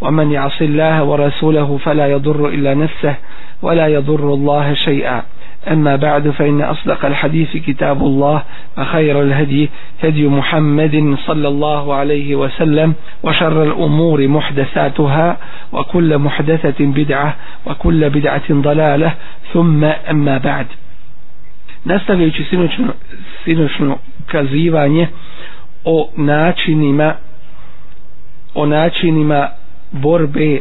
ومن يعص الله ورسوله فلا يضر إلا نفسه ولا يضر الله شيئا. أما بعد فإن أصدق الحديث كتاب الله وخير الهدي هدي محمد صلى الله عليه وسلم وشر الأمور محدثاتها وكل محدثة بدعة وكل بدعة ضلالة. ثم أما بعد nastavljajući sinoćno, sinoćno kazivanje o načinima o načinima borbe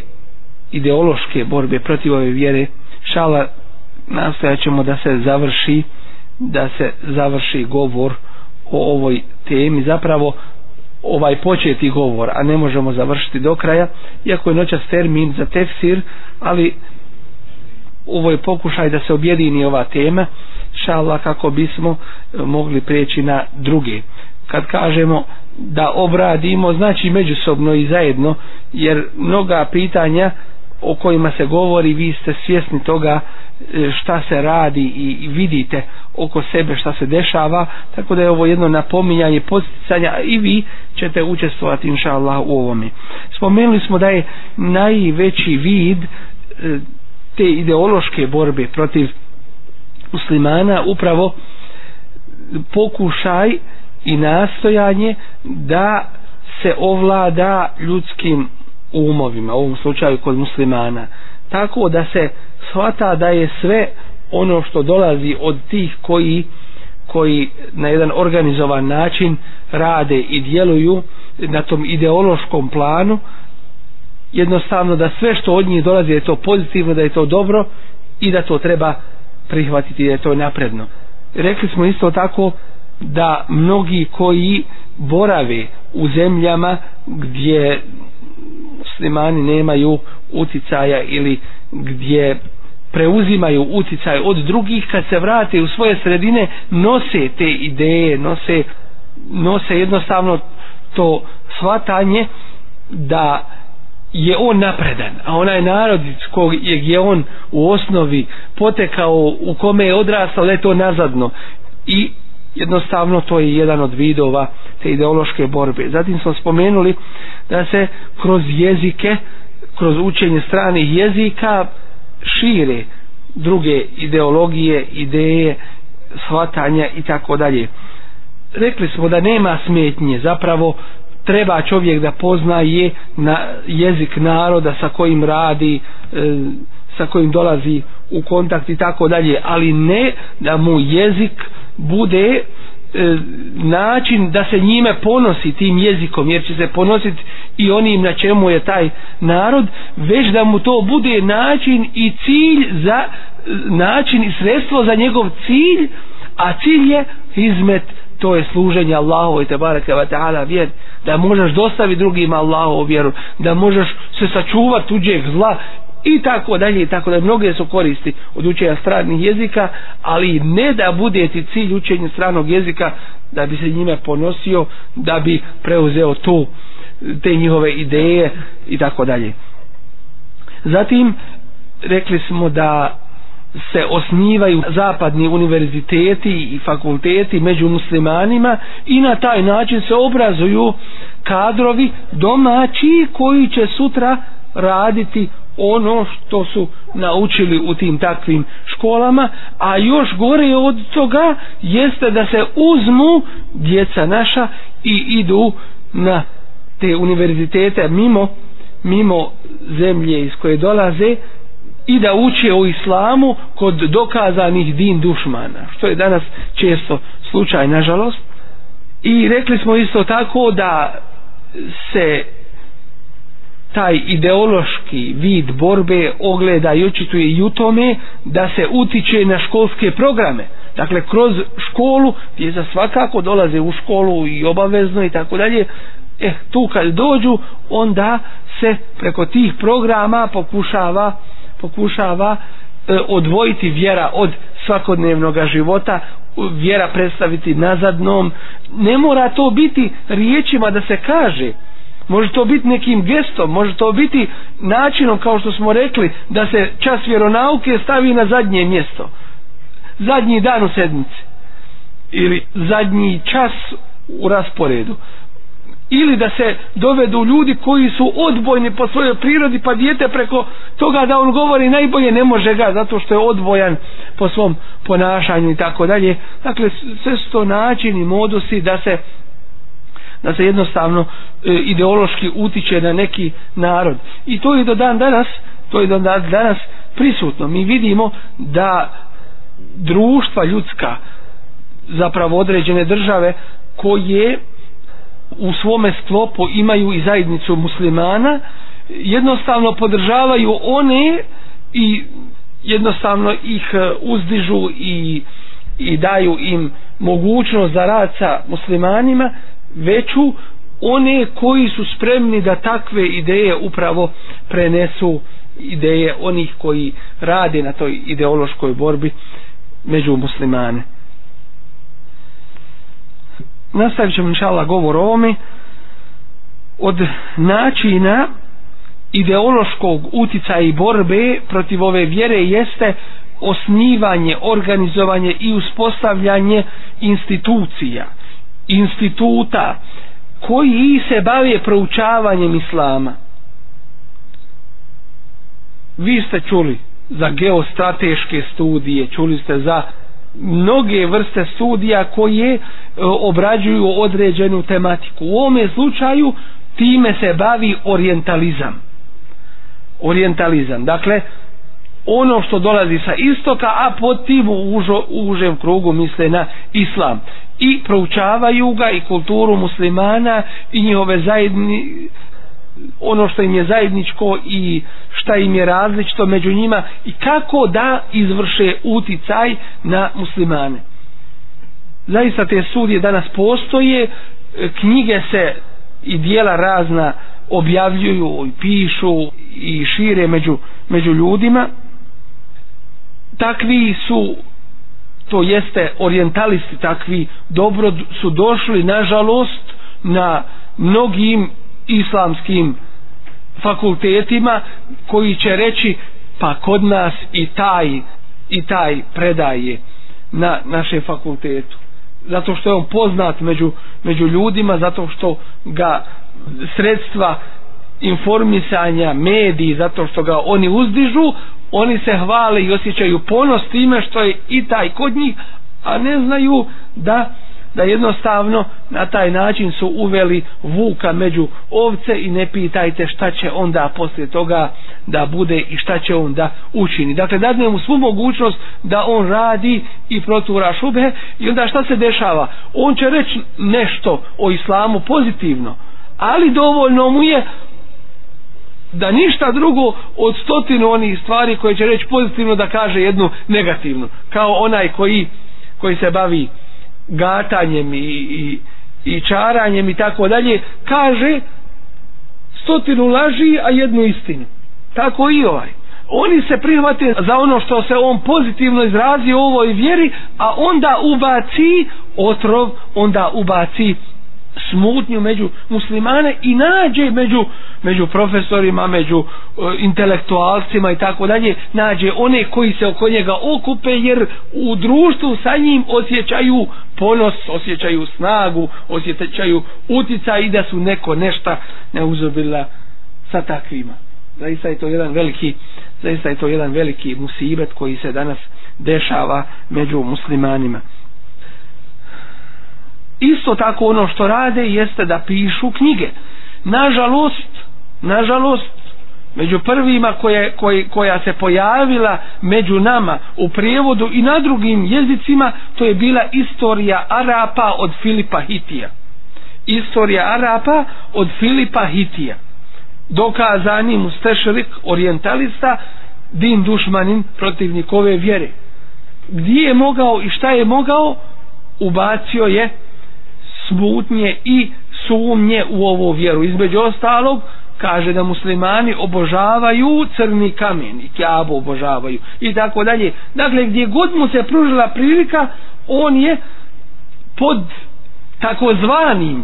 ideološke borbe protiv ove vjere. Šala nastojat ćemo da se završi da se završi govor o ovoj temi. Zapravo ovaj početi govor a ne možemo završiti do kraja iako je noćas termin za tefsir ali ovo je pokušaj da se objedini ova tema šala kako bismo eh, mogli preći na druge. Kad kažemo da obradimo znači međusobno i zajedno jer mnoga pitanja o kojima se govori vi ste svjesni toga e, šta se radi i vidite oko sebe šta se dešava tako da je ovo jedno napominjanje posticanja i vi ćete učestvovati inša Allah u ovome. Spomenuli smo da je najveći vid e, te ideološke borbe protiv muslimana upravo pokušaj i nastojanje da se ovlada ljudskim umovima, u ovom slučaju kod muslimana, tako da se shvata da je sve ono što dolazi od tih koji koji na jedan organizovan način rade i djeluju na tom ideološkom planu jednostavno da sve što od njih dolazi je to pozitivno, da je to dobro i da to treba prihvatiti da je to napredno. Rekli smo isto tako da mnogi koji borave u zemljama gdje muslimani nemaju uticaja ili gdje preuzimaju uticaj od drugih kad se vrate u svoje sredine nose te ideje nose, nose jednostavno to shvatanje da je on napredan a onaj narod kog je on u osnovi potekao u kome je odrastao da je to nazadno. I jednostavno to je jedan od vidova te ideološke borbe. Zatim smo spomenuli da se kroz jezike, kroz učenje stranih jezika šire druge ideologije, ideje, shvatanja i tako dalje. Rekli smo da nema smetnje, zapravo treba čovjek da poznaje na jezik naroda sa kojim radi, e, sa kojim dolazi u kontakt i tako dalje, ali ne da mu jezik bude e, način da se njime ponosi tim jezikom jer će se ponositi i onim na čemu je taj narod već da mu to bude način i cilj za način i sredstvo za njegov cilj a cilj je izmet to je služenje Allahu i tebareke wa ta'ala vjer. Da možeš dostaviti drugima Allahovu vjeru da možeš se sačuvati tuđeg zla i tako dalje i tako da mnoge su koristi od učenja stranih jezika ali ne da bude ti cilj učenja stranog jezika da bi se njime ponosio da bi preuzeo to te njihove ideje i tako dalje. Zatim rekli smo da se osnivaju zapadni univerziteti i fakulteti među muslimanima i na taj način se obrazuju kadrovi domaći koji će sutra raditi ono što su naučili u tim takvim školama a još gore od toga jeste da se uzmu djeca naša i idu na te univerzitete mimo mimo zemlje iz koje dolaze i da uče o islamu kod dokazanih din dušmana što je danas često slučaj nažalost. I rekli smo isto tako da se taj ideološki vid borbe ogleda i očituje i u tome da se utiče na školske programe. Dakle, kroz školu, gdje za svakako dolaze u školu i obavezno i tako dalje, eh tu kad dođu onda se preko tih programa pokušava pokušava e, odvojiti vjera od svakodnevnog života vjera predstaviti nazadnom ne mora to biti riječima da se kaže može to biti nekim gestom može to biti načinom kao što smo rekli da se čas vjeronauke stavi na zadnje mjesto. Zadnji dan u sedmici. Ili zadnji čas u rasporedu. Ili da se dovedu ljudi koji su odbojni po svojoj prirodi pa dijete preko toga da on govori najbolje ne može ga zato što je odbojan po svom ponašanju i tako dalje. Dakle sve su to načini modusi da se da se jednostavno e, ideološki utiče na neki narod. I to je do dan danas to je do dan danas prisutno. Mi vidimo da društva ljudska zapravo određene države koje u svome sklopu imaju i zajednicu muslimana jednostavno podržavaju one i jednostavno ih e, uzdižu i, i daju im mogućnost za rad sa muslimanima veću one koji su spremni da takve ideje upravo prenesu ideje onih koji rade na toj ideološkoj borbi među muslimane. Nastavit ćemo inšala govor o ovome. Od načina ideološkog uticaja i borbe protiv ove vjere jeste osnivanje, organizovanje i uspostavljanje institucija instituta koji se bave proučavanjem islama vi ste čuli za geostrateške studije čuli ste za mnoge vrste studija koje e, obrađuju određenu tematiku. U ovome slučaju time se bavi orientalizam. Orientalizam. Dakle, ono što dolazi sa istoka, a pod tim u, užo, u užem krugu misle na islam. I proučavaju ga i kulturu muslimana i njihove zajedni, ono što im je zajedničko i šta im je različito među njima i kako da izvrše uticaj na muslimane. Zaista te sudije danas postoje, e, knjige se i dijela razna objavljuju i pišu i šire među, među ljudima. Takvi su to jeste orientalisti takvi dobro su došli nažalost na mnogim islamskim fakultetima koji će reći pa kod nas i taj i taj predaje na našem fakultetu. Zato što je on poznat među, među ljudima zato što ga sredstva informisanja mediji zato što ga oni uzdižu oni se hvale i osjećaju ponos time što je i taj kod njih a ne znaju da da jednostavno na taj način su uveli vuka među ovce i ne pitajte šta će onda poslije toga da bude i šta će on da učini. Dakle, dadne mu svu mogućnost da on radi i protura šube i onda šta se dešava? On će reći nešto o islamu pozitivno, ali dovoljno mu je da ništa drugo od stotinu onih stvari koje će reći pozitivno da kaže jednu negativnu. Kao onaj koji, koji se bavi gatanjem i, i, i čaranjem i tako dalje, kaže stotinu laži, a jednu istinu. Tako i ovaj. Oni se prihvate za ono što se on pozitivno izrazi u ovoj vjeri, a onda ubaci otrov, onda ubaci smutnju među muslimane i nađe među, među profesorima, među e, intelektualcima i tako dalje, nađe one koji se oko njega okupe jer u društvu sa njim osjećaju ponos, osjećaju snagu, osjećaju utica i da su neko nešta neuzobila sa takvima. Zaista je to jedan veliki zaista je to jedan veliki musibet koji se danas dešava među muslimanima isto tako ono što rade jeste da pišu knjige. Nažalost nažalost među prvima koje, koje, koja se pojavila među nama u prijevodu i na drugim jezicima to je bila istorija Arapa od Filipa Hitija. Istorija Arapa od Filipa Hitija. Dokazani mustešrik orientalista din dušmanin protivnik ove vjere. Gdje je mogao i šta je mogao? Ubacio je smutnje i sumnje u ovu vjeru. Između ostalog kaže da muslimani obožavaju crni kamen i kjabu obožavaju i tako dalje. Dakle gdje god mu se pružila prilika on je pod takozvanim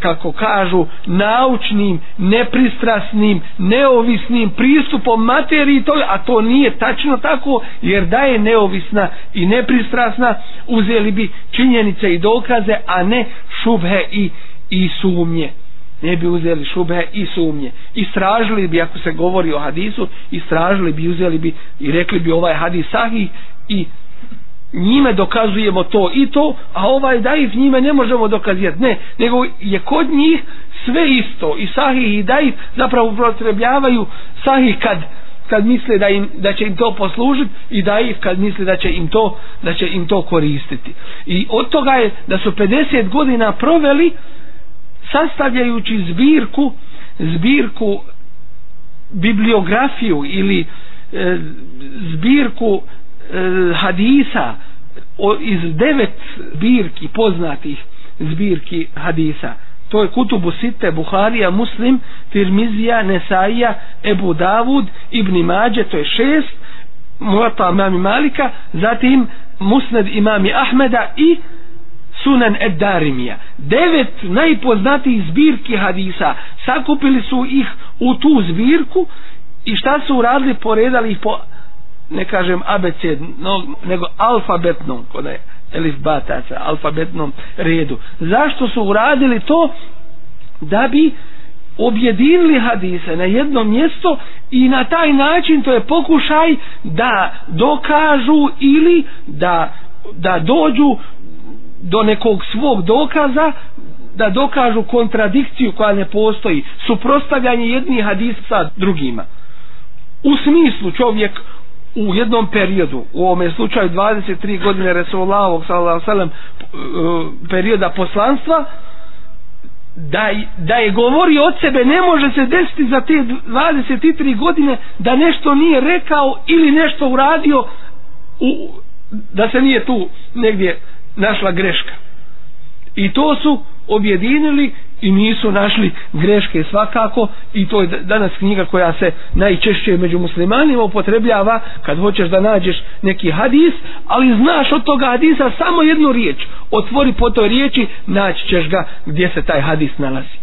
kako kažu naučnim, nepristrasnim neovisnim pristupom materiji to, a to nije tačno tako jer da je neovisna i nepristrasna uzeli bi činjenice i dokaze a ne šubhe i, i sumnje. Ne bi uzeli šube i sumnje. Istražili bi ako se govori o hadisu istražili bi uzeli bi i rekli bi ovaj hadis sahih i njime dokazujemo to i to a ovaj daif njime ne možemo dokazivati ne, nego je kod njih sve isto. I sahih i daif zapravo protrebljavaju sahih kad kad misle da im da će im to poslužiti i da ih kad misle da će im to da će im to koristiti. I od toga je da su 50 godina proveli sastavljajući zbirku zbirku bibliografiju ili e, zbirku E, hadisa o, iz devet zbirki poznatih zbirki hadisa. To je Kutubu Sitte, Buharija, Muslim, Tirmizija, Nesaija, Ebu Davud, Ibni Mađe, to je šest, Muata imami Malika, zatim Musned imami Ahmeda i Sunan Ed Darimija. Devet najpoznatijih zbirki hadisa. Sakupili su ih u tu zbirku i šta su uradili, poredali ih po ne kažem ABC, no, nego alfabetnom, kod je elif bataca, alfabetnom redu. Zašto su uradili to? Da bi objedinili hadise na jedno mjesto i na taj način to je pokušaj da dokažu ili da da dođu do nekog svog dokaza da dokažu kontradikciju koja ne postoji suprostavljanje jednih hadisa sa drugima u smislu čovjek u jednom periodu u ovome slučaju 23 godine Resulavog sallam e, perioda poslanstva da, da je govori od sebe ne može se desiti za te 23 godine da nešto nije rekao ili nešto uradio u, da se nije tu negdje našla greška. I to su objedinili i nisu našli greške svakako i to je danas knjiga koja se najčešće među muslimanima upotrebljava kad hoćeš da nađeš neki hadis ali znaš od toga hadisa samo jednu riječ. Otvori po toj riječi naći ćeš ga gdje se taj hadis nalazi.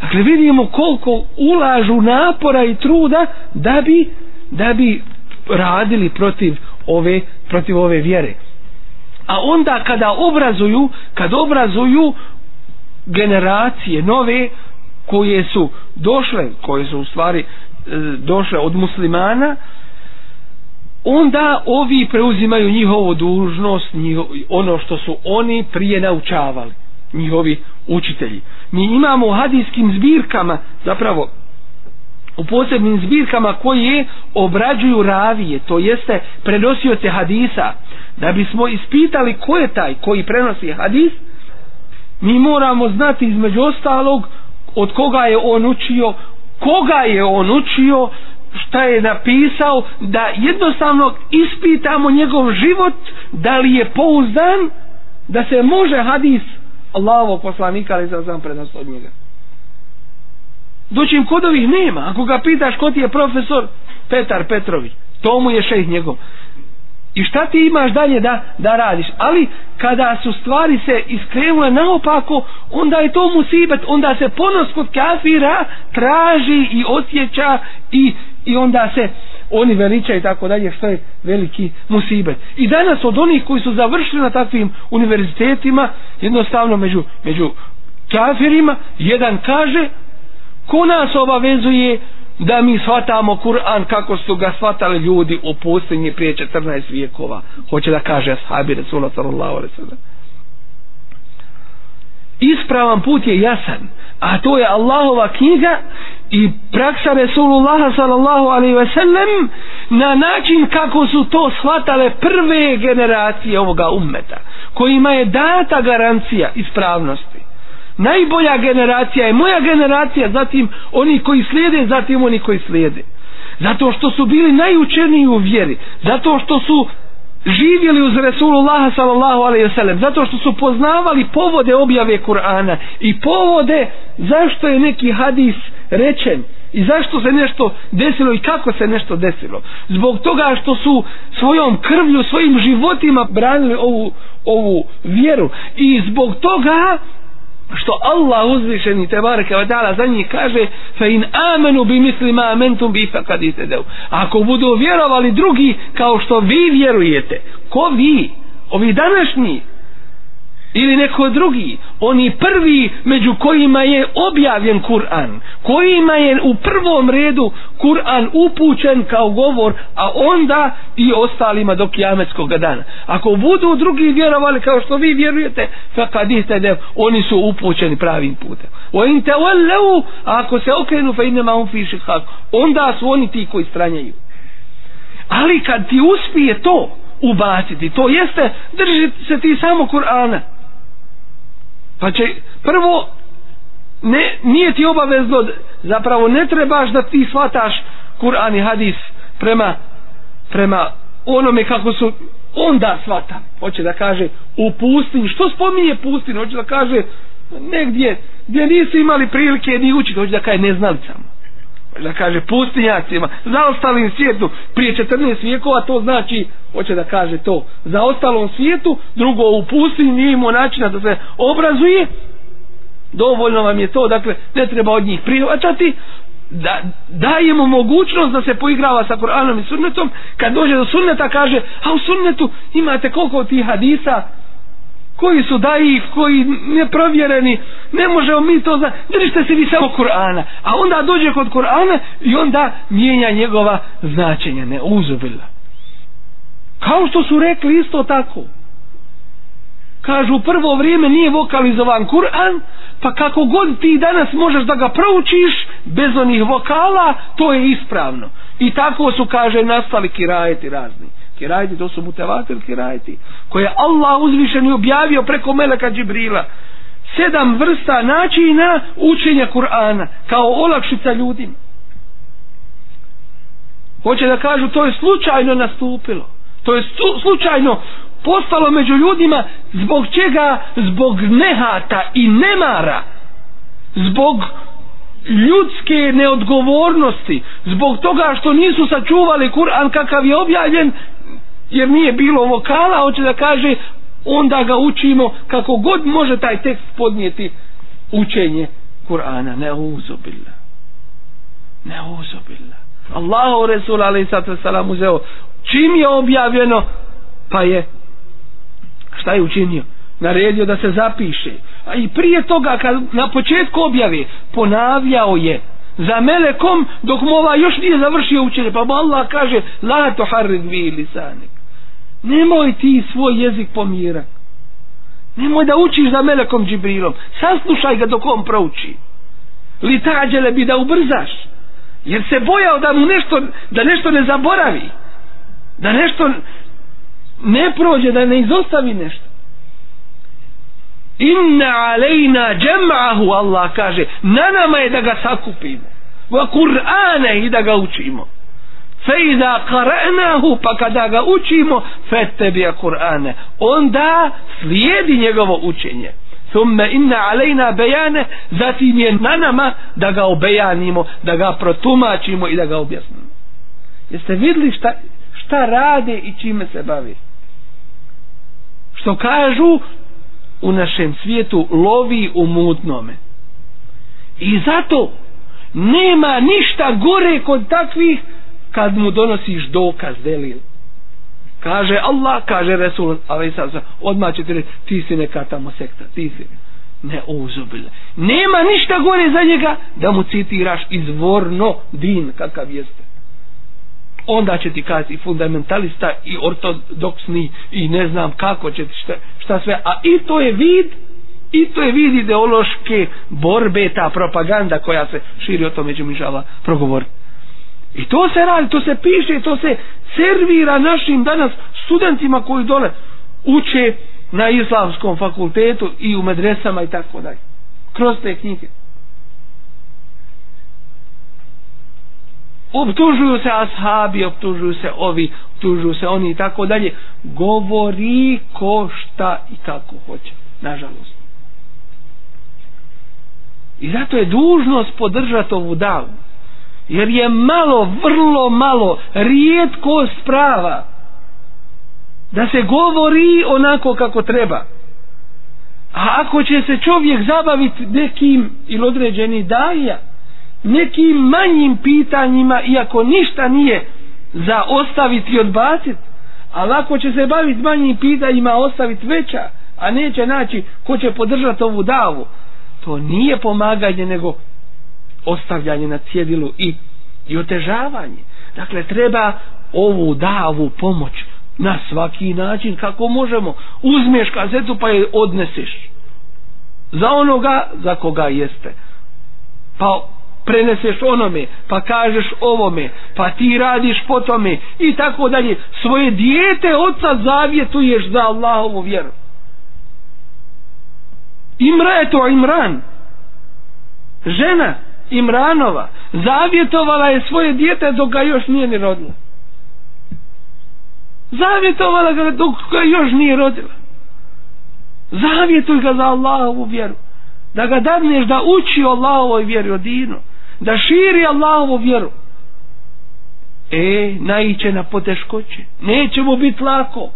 Dakle vidimo koliko ulažu napora i truda da bi da bi radili protiv ove protiv ove vjere. A onda kada obrazuju kad obrazuju generacije nove koje su došle koje su u stvari e, došle od muslimana onda ovi preuzimaju njihovu dužnost njiho, ono što su oni prije naučavali njihovi učitelji. Mi imamo u hadijskim zbirkama zapravo u posebnim zbirkama koje obrađuju ravije to jeste prenosioce hadisa. Da bismo ispitali ko je taj koji prenosi hadis mi moramo znati između ostalog od koga je on učio koga je on učio šta je napisao da jednostavno ispitamo njegov život da li je pouzdan da se može hadis Allahovog poslanika ali za sam prednost od njega. Doćim kod ovih nema. Ako ga pitaš ko ti je profesor Petar Petrović to mu je šejh njegov. I šta ti imaš dalje da, da radiš? Ali kada su stvari se iskrenule naopako, onda je to musibet, onda se ponos kod kafira traži i osjeća i, i onda se oni veličaju i tako dalje, što je veliki musibet. I danas od onih koji su završili na takvim univerzitetima, jednostavno među, među kafirima, jedan kaže, ko nas obavezuje da mi shvatamo Kur'an kako su ga shvatali ljudi u pustinji prije 14 vijekova. Hoće da kaže ashabi Resula sallallahu alaihi sallam. Ispravan put je jasan a to je Allahova knjiga i praksa Resulullaha sallallahu alaihi ve sellem na način kako su to shvatale prve generacije ovoga ummeta kojima je data garancija ispravnosti najbolja generacija je moja generacija zatim oni koji slijede zatim oni koji slijede. Zato što su bili najučeniji u vjeri zato što su živjeli uz Resulullah sallallahu alaihi wasallam zato što su poznavali povode objave Kur'ana i povode zašto je neki hadis rečen i zašto se nešto desilo i kako se nešto desilo. Zbog toga što su svojom krvlju svojim životima branili ovu, ovu vjeru. I zbog toga što Allah uzvišeni te bareke ve taala za njih kaže fa in amanu bi misli ma amantum bi faqad itadaw ako budu vjerovali drugi kao što vi vjerujete ko vi? Ovi današnji ili neko drugi. Oni prvi među kojima je objavljen Kur'an. Kojima je u prvom redu Kur'an upućen kao govor a onda i ostalima do kijametskog dana. Ako budu drugi vjerovali kao što vi vjerujete fakad oni su upućeni pravim putem. Wa in tawallu ako se okrenu fa inma hum fi shiqaq. Onda su oni ti koji stranjaju. Ali kad ti uspije to ubaciti to jeste drži se ti samo Kur'ana pa će prvo ne, nije ti obavezno zapravo ne trebaš da ti shvataš Kur'an i hadis prema prema onome kako su onda shvata. Hoće da kaže u pustinji. Što spominje pustinju? Hoće da kaže negdje gdje nisu imali prilike ni učiti hoće da kaže neznalicama da kaže pustinjacima zaostalim svijetu prije 14 vijekova to znači hoće da kaže to za ostalom svijetu drugo u pustinji nije imao načina da se obrazuje dovoljno vam je to dakle ne treba od njih prihvatati da dajemo mogućnost da se poigrava sa Koranom i sunnetom kad dođe do sunneta kaže a u sunnetu imate koliko tih hadisa? Koji su daif, koji neprovjereni, ne možemo mi to znati, držite se vi samo Kur'ana, a onda dođe kod Kur'ana i onda mijenja njegova značenja, ne uzubila. Kao što su rekli isto tako. Kažu prvo vrijeme nije vokalizovan Kur'an, pa kako god ti danas možeš da ga proučiš bez onih vokala, to je ispravno. I tako su, kaže, nastali kirajeti razni. Kirajeti, to su mutevatir kirajeti, koje Allah uzvišen i objavio preko Meleka Džibrila. Sedam vrsta načina učenja Kur'ana, kao olakšica ljudima. Hoće da kažu, to je slučajno nastupilo. To je slučajno postalo među ljudima zbog čega zbog nehata i nemara zbog ljudske neodgovornosti zbog toga što nisu sačuvali Kur'an kakav je objavljen jer nije bilo vokala hoće da kaže onda ga učimo kako god može taj tekst podnijeti učenje Kur'ana. Ne uzubila ne uzubila Allahu Resul alaih salam uzeo. Čim je objavljeno pa je šta je učinio? Naredio da se zapiše. A i prije toga kad na početku objave ponavljao je za melekom dok mu ova još nije završio učenje. Pa mu Allah kaže la to harrid vi lisanik nemoj ti svoj jezik pomirat. Nemoj da učiš za melekom džibrilom. Saslušaj ga dok on prouči. Li tađele bi da ubrzaš. Jer se bojao da mu nešto da nešto ne zaboravi. Da nešto ne prođe da ne izostavi nešto. Inna alejna džem'ahu Allah kaže na nama je da ga sakupimo. Wa kur'ane i da ga učimo fe iza qara'nahu pa kada ga učimo fetebi kur'ane. Onda slijedi njegovo učenje. Thumma inna alejna bejane zatim je na nama da ga obejanimo da ga protumačimo i da ga objasnimo. Jeste vidli šta, šta rade i čime se bavi? Što kažu u našem svijetu lovi u mutnome. I zato nema ništa gore kod takvih kad mu donosiš dokaz delil. Kaže Allah kaže Resul odmah će ti reći ti si neka tamo sekta ti si. Ne uzubile nema ništa gore za njega da mu citiraš izvorno din kakav jeste. Onda će ti kazi fundamentalista i ortodoksni i ne znam kako će ti šta, šta sve. A i to je vid i to je vid ideološke borbe ta propaganda koja se širi o tome među mi progovoriti progovor i to se radi, to se piše to se servira našim danas studentima koji dole uče na islamskom fakultetu i u medresama i tako dalje. Kroz te knjige. Optužuju se ashabi optužuju se ovi optužuju se oni i tako dalje. Govori ko šta i kako hoće nažalost. I zato je dužnost podržati ovu davu jer je malo, vrlo malo rijetko sprava da se govori onako kako treba. A ako će se čovjek zabaviti nekim ili određeni daja nekim manjim pitanjima iako ništa nije za ostaviti i odbaciti ali ako će se baviti manjim pitanjima ostaviti veća a neće naći ko će podržati ovu davu to nije pomaganje nego ostavljanje na cjedilu i, i otežavanje. Dakle treba ovu davu pomoć na svaki način kako možemo. Uzmeš kazetu pa je odneseš. Za onoga za koga jeste. Pa preneseš onome pa kažeš ovome pa ti radiš po tome i tako dalje. Svoje dijete oca zavjetuješ za Allahovu vjeru. Imra je to Imran žena Imranova zavjetovala je svoje dijete dok ga još nije ni rodila. Zavjetovala ga dok ga još nije rodila. Zavjetuj ga za Allahovu vjeru da ga dadneš da uči Allahovoj vjeri od dinu da širi Allahovu vjeru. E, naiće na poteškoće neće mu biti lako.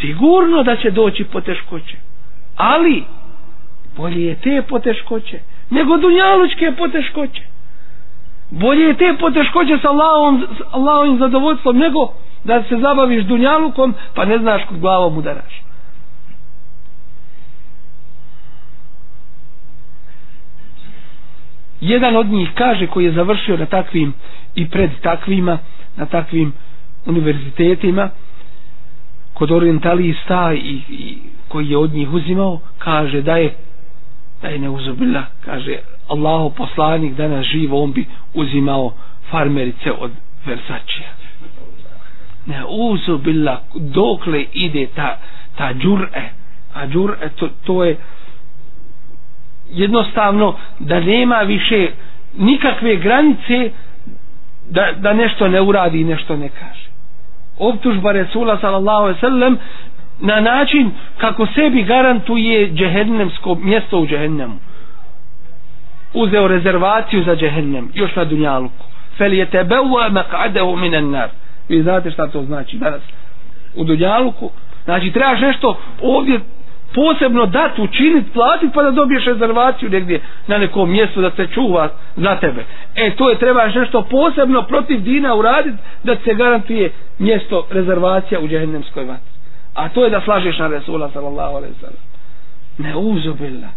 Sigurno da će doći poteškoće ali bolje je te poteškoće nego dunjalučke poteškoće. Bolje je te poteškoće sa Allahom, Allahovim zadovoljstvom nego da se zabaviš dunjalukom pa ne znaš kod glavom udaraš. Jedan od njih kaže koji je završio na takvim i pred takvima na takvim univerzitetima kod orientalista i, i koji je od njih uzimao kaže da je da je neuzubila kaže Allahu poslanik danas živo on bi uzimao farmerice od Versačija ne uzubila dokle ide ta, ta džur'e? A džur'e to, to je jednostavno da nema više nikakve granice da, da nešto ne uradi i nešto ne kaže. Optužba Resula sallallahu alaihi sallam na način kako sebi garantuje džehennemsko mjesto u džehennemu. Uzeo rezervaciju za džehennem još na dunjaluku. Fel je tebe u maqadehu minen nar. Vi znate šta to znači danas? U dunjaluku. Znači trebaš nešto ovdje posebno dat učinit platit pa da dobiješ rezervaciju negdje na nekom mjestu da se čuva za tebe. E to je trebaš nešto posebno protiv dina uradit da se garantuje mjesto rezervacija u džehennemskoj vatri a to je da slažeš na Resula sallallahu alaihi sallam. Ne uzubila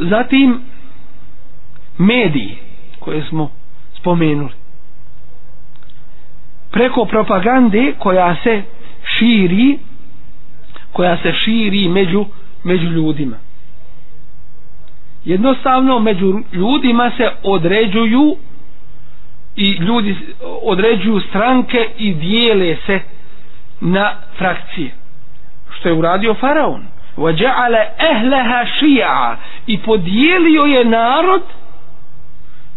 zatim mediji koje smo spomenuli. Preko propagande koja se širi koja se širi među među ljudima. Jednostavno među ljudima se određuju i ljudi određuju stranke i dijele se na frakcije što je uradio faraon وَجَعَلَ أَهْلَهَا شِيَعَ i podijelio je narod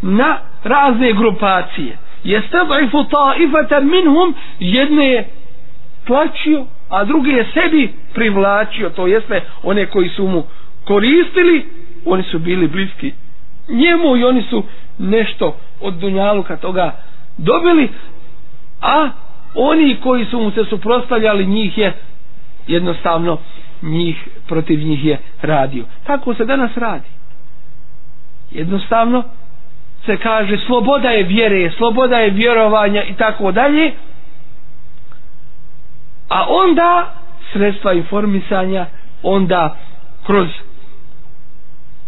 na razne grupacije jestad'ifu ta'ifatan minhum jedne je tlačio a druge je sebi privlačio to jeste one koji su mu koristili oni su bili bliski njemu i oni su nešto od dunjaluka toga dobili a oni koji su mu se suprostavljali njih je jednostavno njih protiv njih je radio tako se danas radi jednostavno se kaže sloboda je vjere, sloboda je vjerovanja i tako dalje. A onda sredstva informisanja, onda kroz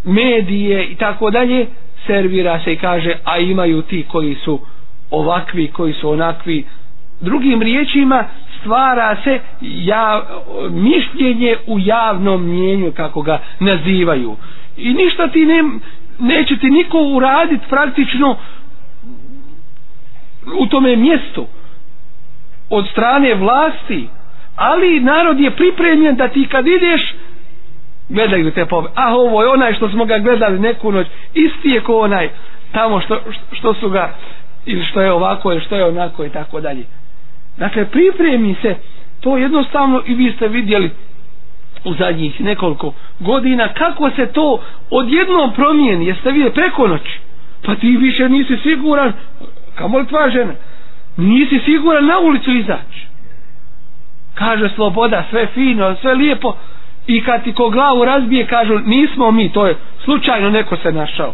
medije i tako dalje servira se i kaže a imaju ti koji su ovakvi, koji su onakvi. Drugim riječima stvara se ja, mišljenje u javnom mjenju kako ga nazivaju. I ništa ti ne, neće ti niko uraditi praktično u tome mjestu od strane vlasti ali narod je pripremljen da ti kad ideš gledaju te pove a ah, ovo je onaj što smo ga gledali neku noć isti je ko onaj tamo što, što su ga ili što je ovako ili što je onako i tako dalje. Dakle pripremi se to jednostavno i vi ste vidjeli u zadnjih nekoliko godina kako se to odjednom promijeni. Jeste vidjeli preko noći? Pa ti više nisi siguran kamo li tva žena nisi siguran na ulicu izaći. Kaže sloboda sve fino sve lijepo i kad ti ko glavu razbije kažu nismo mi to je slučajno neko se našao.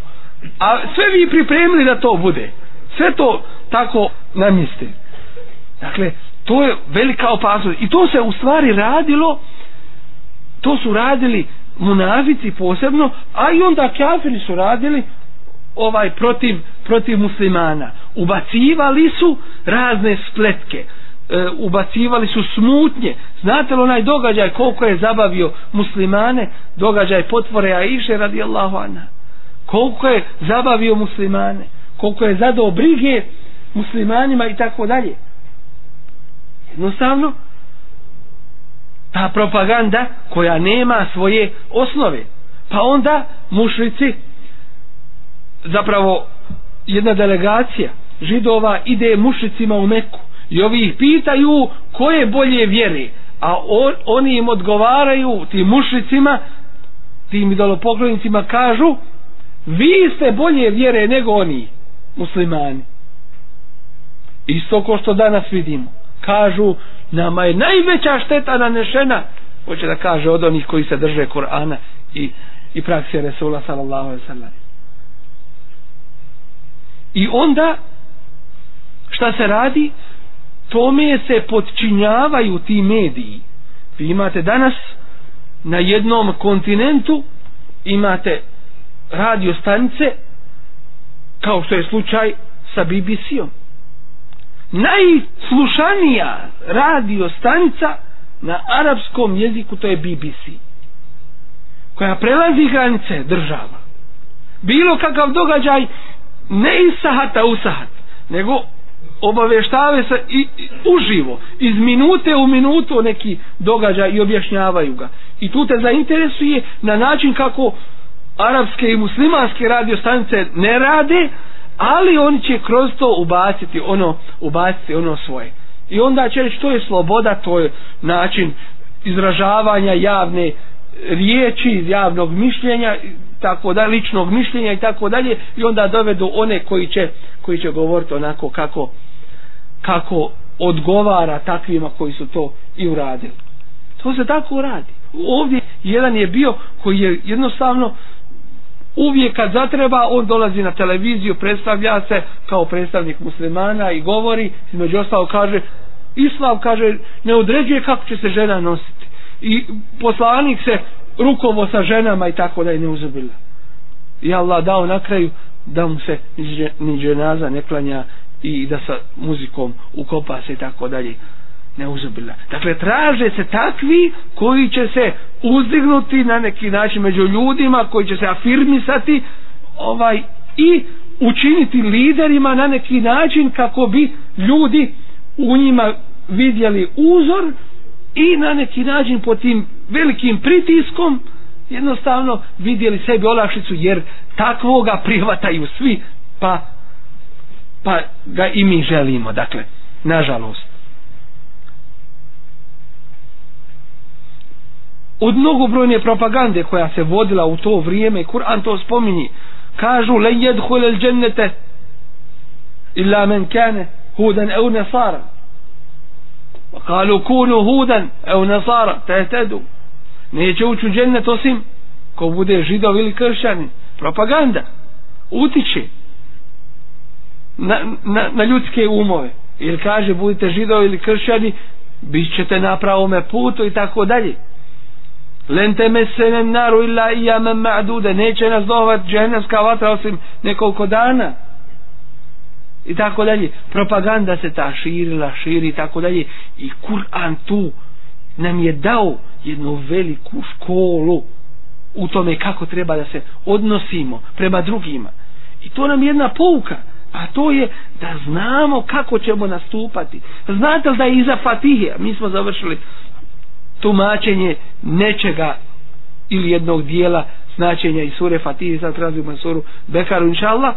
A sve vi pripremili da to bude. Sve to tako namiste dakle to je velika opasnost. I to se u stvari radilo to su radili munafici posebno a i onda kafiri su radili ovaj protiv protiv muslimana. Ubacivali su razne spletke e, ubacivali su smutnje. Znate li onaj događaj koliko je zabavio muslimane? Događaj potvore Aisha radijallahu anha. Koliko je zabavio muslimane? Koliko je zadao brige muslimanima i tako dalje. Jednostavno ta propaganda koja nema svoje osnove. Pa onda mušrici zapravo jedna delegacija židova ide mušicima u Meku i ovi ih pitaju koje bolje vjere a on, oni im odgovaraju tim mušicima tim idolopoklonicima kažu vi ste bolje vjere nego oni muslimani. Isto ko što danas vidimo. Kažu nama je najveća šteta nanešena. Hoće da kaže od onih koji se drže Kur'ana i, i praksije Resula sallallahu alaihi sallam. I onda šta se radi? Tome se podčinjavaju ti mediji. Vi imate danas na jednom kontinentu imate radio stanice kao što je slučaj sa BBC-om najslušanija radio stanica na arapskom jeziku to je BBC koja prelazi granice država. Bilo kakav događaj ne iz sahata u sahat nego obaveštave se i, i uživo iz minute u minutu neki događaj i objašnjavaju ga. I tu te zainteresuje na način kako arapske i muslimanske radio stanice ne rade ali oni će kroz to ubaciti ono ubaciti ono svoje. I onda će reći to je sloboda to je način izražavanja javne riječi javnog mišljenja tako da ličnog mišljenja i tako dalje. I onda dovedu one koji će koji će govoriti onako kako kako odgovara takvima koji su to i uradili. To se tako radi. Ovdje jedan je bio koji je jednostavno uvijek kad zatreba on dolazi na televiziju predstavlja se kao predstavnik muslimana i govori između ostalo kaže islam kaže ne određuje kako će se žena nositi. I poslanik se rukovo sa ženama i tako da je ne uzubila i Allah dao na kraju da mu se ni dženaza ne klanja i da sa muzikom ukopa se i tako dalje ne uzubila. Dakle, traže se takvi koji će se uzdignuti na neki način među ljudima, koji će se afirmisati ovaj i učiniti liderima na neki način kako bi ljudi u njima vidjeli uzor i na neki način po tim velikim pritiskom jednostavno vidjeli sebi olakšicu jer takvoga prihvataju svi pa pa ga i mi želimo dakle nažalost. Od mnogobrojne propagande koja se vodila u to vrijeme Kur'an to spominji kažu len jedhul el džennete illa men kane hudan au nasara. Pa kalu kunu hudan au nasara tehtedu neće ući u džennet osim ko bude židov ili kršćanin. Propaganda utiče na, na, na ljudske umove. Ili kaže budite židovi ili kršćani bit ćete na pravome putu i tako dalje. Lente temesene naru illa iyaman ma'duda. Neće nas dohvat džennetska vatra osim nekoliko dana. I tako dalje. Propaganda se ta širila širi i tako dalje. I Kur'an tu nam je dao jednu veliku školu u tome kako treba da se odnosimo prema drugima. I to nam je jedna pouka a to je da znamo kako ćemo nastupati. Znate li da je iza Fatihe mi smo završili tumačenje nečega ili jednog dijela značenja iz sure Fatihe sad razvijemo suru Bekaru inša Allah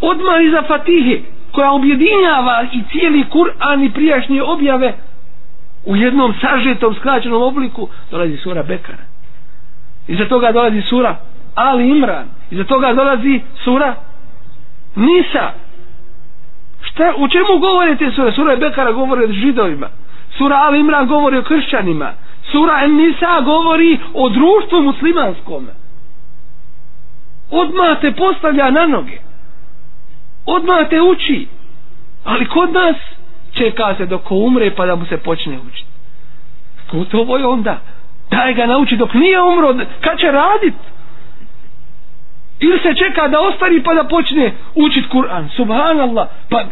odmah iza Fatihe koja objedinjava i cijeli Kur'an i prijašnje objave u jednom sažetom skraćenom obliku dolazi sura Bekara. Iza toga dolazi sura Ali Imran. Iza toga dolazi sura Nisa. Šta, u čemu govore te sure? Sura Bekara govori o židovima. Sura Al Imran govori o kršćanima. Sura Nisa govori o društvu muslimanskom odmah te postavlja na noge. Odmah te uči. Ali kod nas čeka se dok umre pa da mu se počne učiti. Gotovo je onda? Daj ga nauči dok nije umro. Kad će raditi? Ili se čeka da ostari pa da počne učit Kur'an. Subhanallah. Pa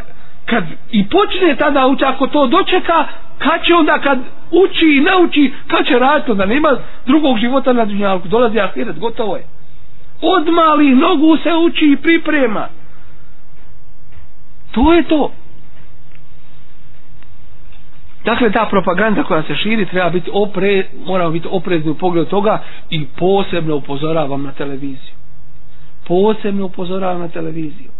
kad i počne tada uči ako to dočeka kad će onda kad uči i nauči kad će raditi onda nema drugog života na dunjalku. Dolazi ahiret gotovo je. Od malih nogu se uči i priprema. To je to. Dakle ta propaganda koja se širi treba biti opre moramo biti oprezni u pogledu toga i posebno upozoravam na televiziju posebno upozoravam na televiziju.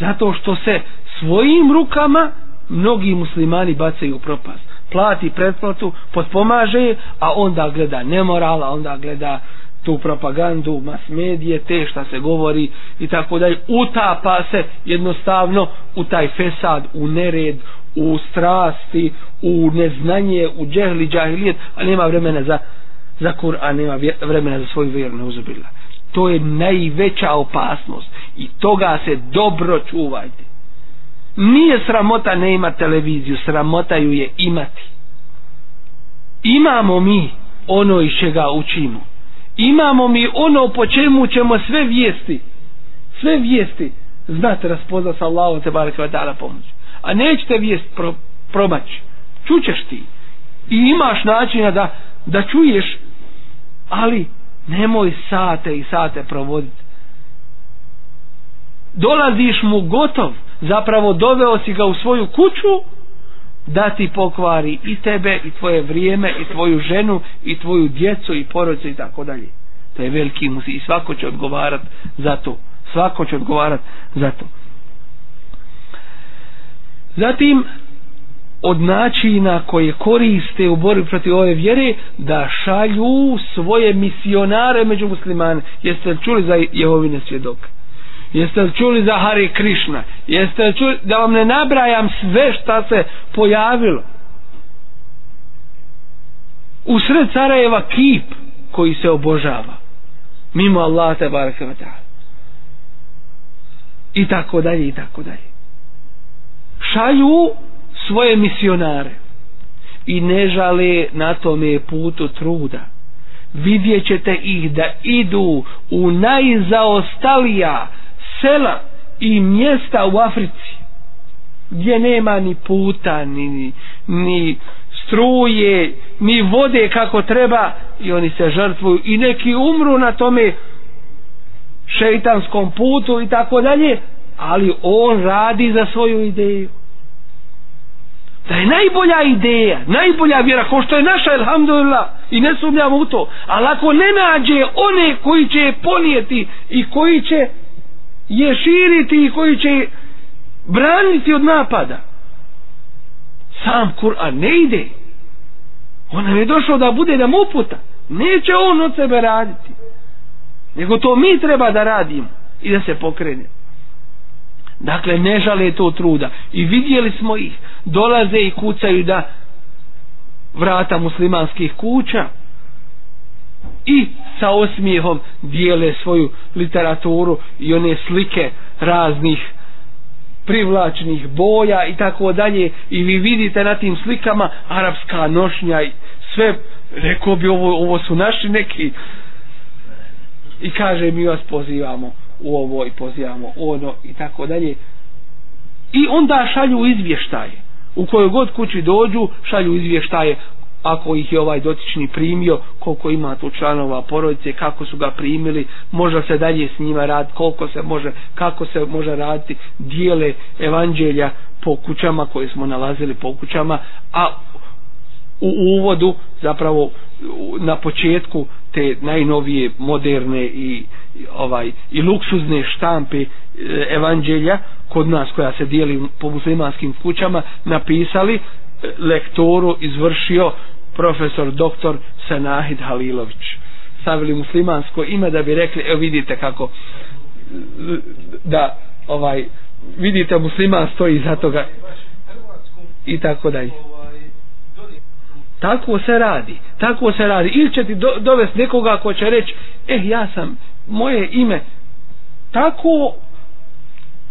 Zato što se svojim rukama mnogi muslimani bacaju u propast. Plati pretplatu potpomaže a onda gleda nemoral a onda gleda tu propagandu mas medije te šta se govori i tako dalje. Utapa se jednostavno u taj fesad u nered u strasti u neznanje u džehli džahilijet a nema vremena za za Kur'an nema vremena za svoju vjeru neuzubila to je najveća opasnost. I toga se dobro čuvajte. Nije sramota ne ima televiziju sramota ju je imati. Imamo mi ono iz čega učimo. Imamo mi ono po čemu ćemo sve vijesti. Sve vijesti znate razpozna sa Allahom te barek vatala pomoć. A nećete vijest pro, probaći čućeš ti. I imaš načina da, da čuješ ali nemoj sate i sate provoditi dolaziš mu gotov zapravo doveo si ga u svoju kuću da ti pokvari i tebe i tvoje vrijeme i tvoju ženu i tvoju djecu i porodicu i tako dalje. To je veliki musi i svako će odgovarat za to. Svako će odgovarat za to. Zatim od načina koje koriste u borbi protiv ove vjere da šalju svoje misionare među muslimane jeste li čuli za Jehovine svjedoke Jeste li čuli za Hari Krišna? Jeste li čuli da vam ne nabrajam sve šta se pojavilo? U sred Sarajeva kip koji se obožava. Mimo Allah te baraka wa ta'ala. I tako dalje, i tako dalje. Šalju svoje misionare i ne žale na tome putu truda. Vidjet ćete ih da idu u najzaostalija sela i mjesta u Africi gdje nema ni puta ni, ni, struje ni vode kako treba i oni se žrtvuju i neki umru na tome šeitanskom putu i tako dalje ali on radi za svoju ideju da je najbolja ideja najbolja vjera ko što je naša alhamdulillah i ne sumnjamo u to. Ali ako ne nađe one koji će ponijeti i koji će je širiti i koji će braniti od napada sam Kur'an ne ide. On nam je došao da bude nam uputa. Neće on od sebe raditi nego to mi treba da radimo i da se pokrenemo dakle ne žale to truda. I vidjeli smo ih. Dolaze i kucaju da vrata muslimanskih kuća i sa osmijehom dijele svoju literaturu i one slike raznih privlačnih boja i tako dalje. I vi vidite na tim slikama arapska nošnja i sve. Rekao bi ovo, ovo su naši neki. I kaže mi vas pozivamo ovo i pozivamo ono i tako dalje. I onda šalju izvještaje. U kojoj god kući dođu šalju izvještaje ako ih je ovaj dotični primio, koliko ima tu članova porodice, kako su ga primili, može se dalje s njima rad, koliko se može, kako se može raditi, dijele evanđelja po kućama koje smo nalazili po kućama, a u uvodu zapravo na početku te najnovije moderne i ovaj i luksuzne štampe e, evanđelja kod nas koja se dijeli po muslimanskim kućama napisali e, lektoru izvršio profesor doktor Sanahid Halilović. Stavili muslimansko ime da bi rekli evo vidite kako da ovaj vidite musliman stoji za toga i tako dalje tako se radi tako se radi. Ili će ti do, dovesti nekoga ko će reći eh ja sam moje ime tako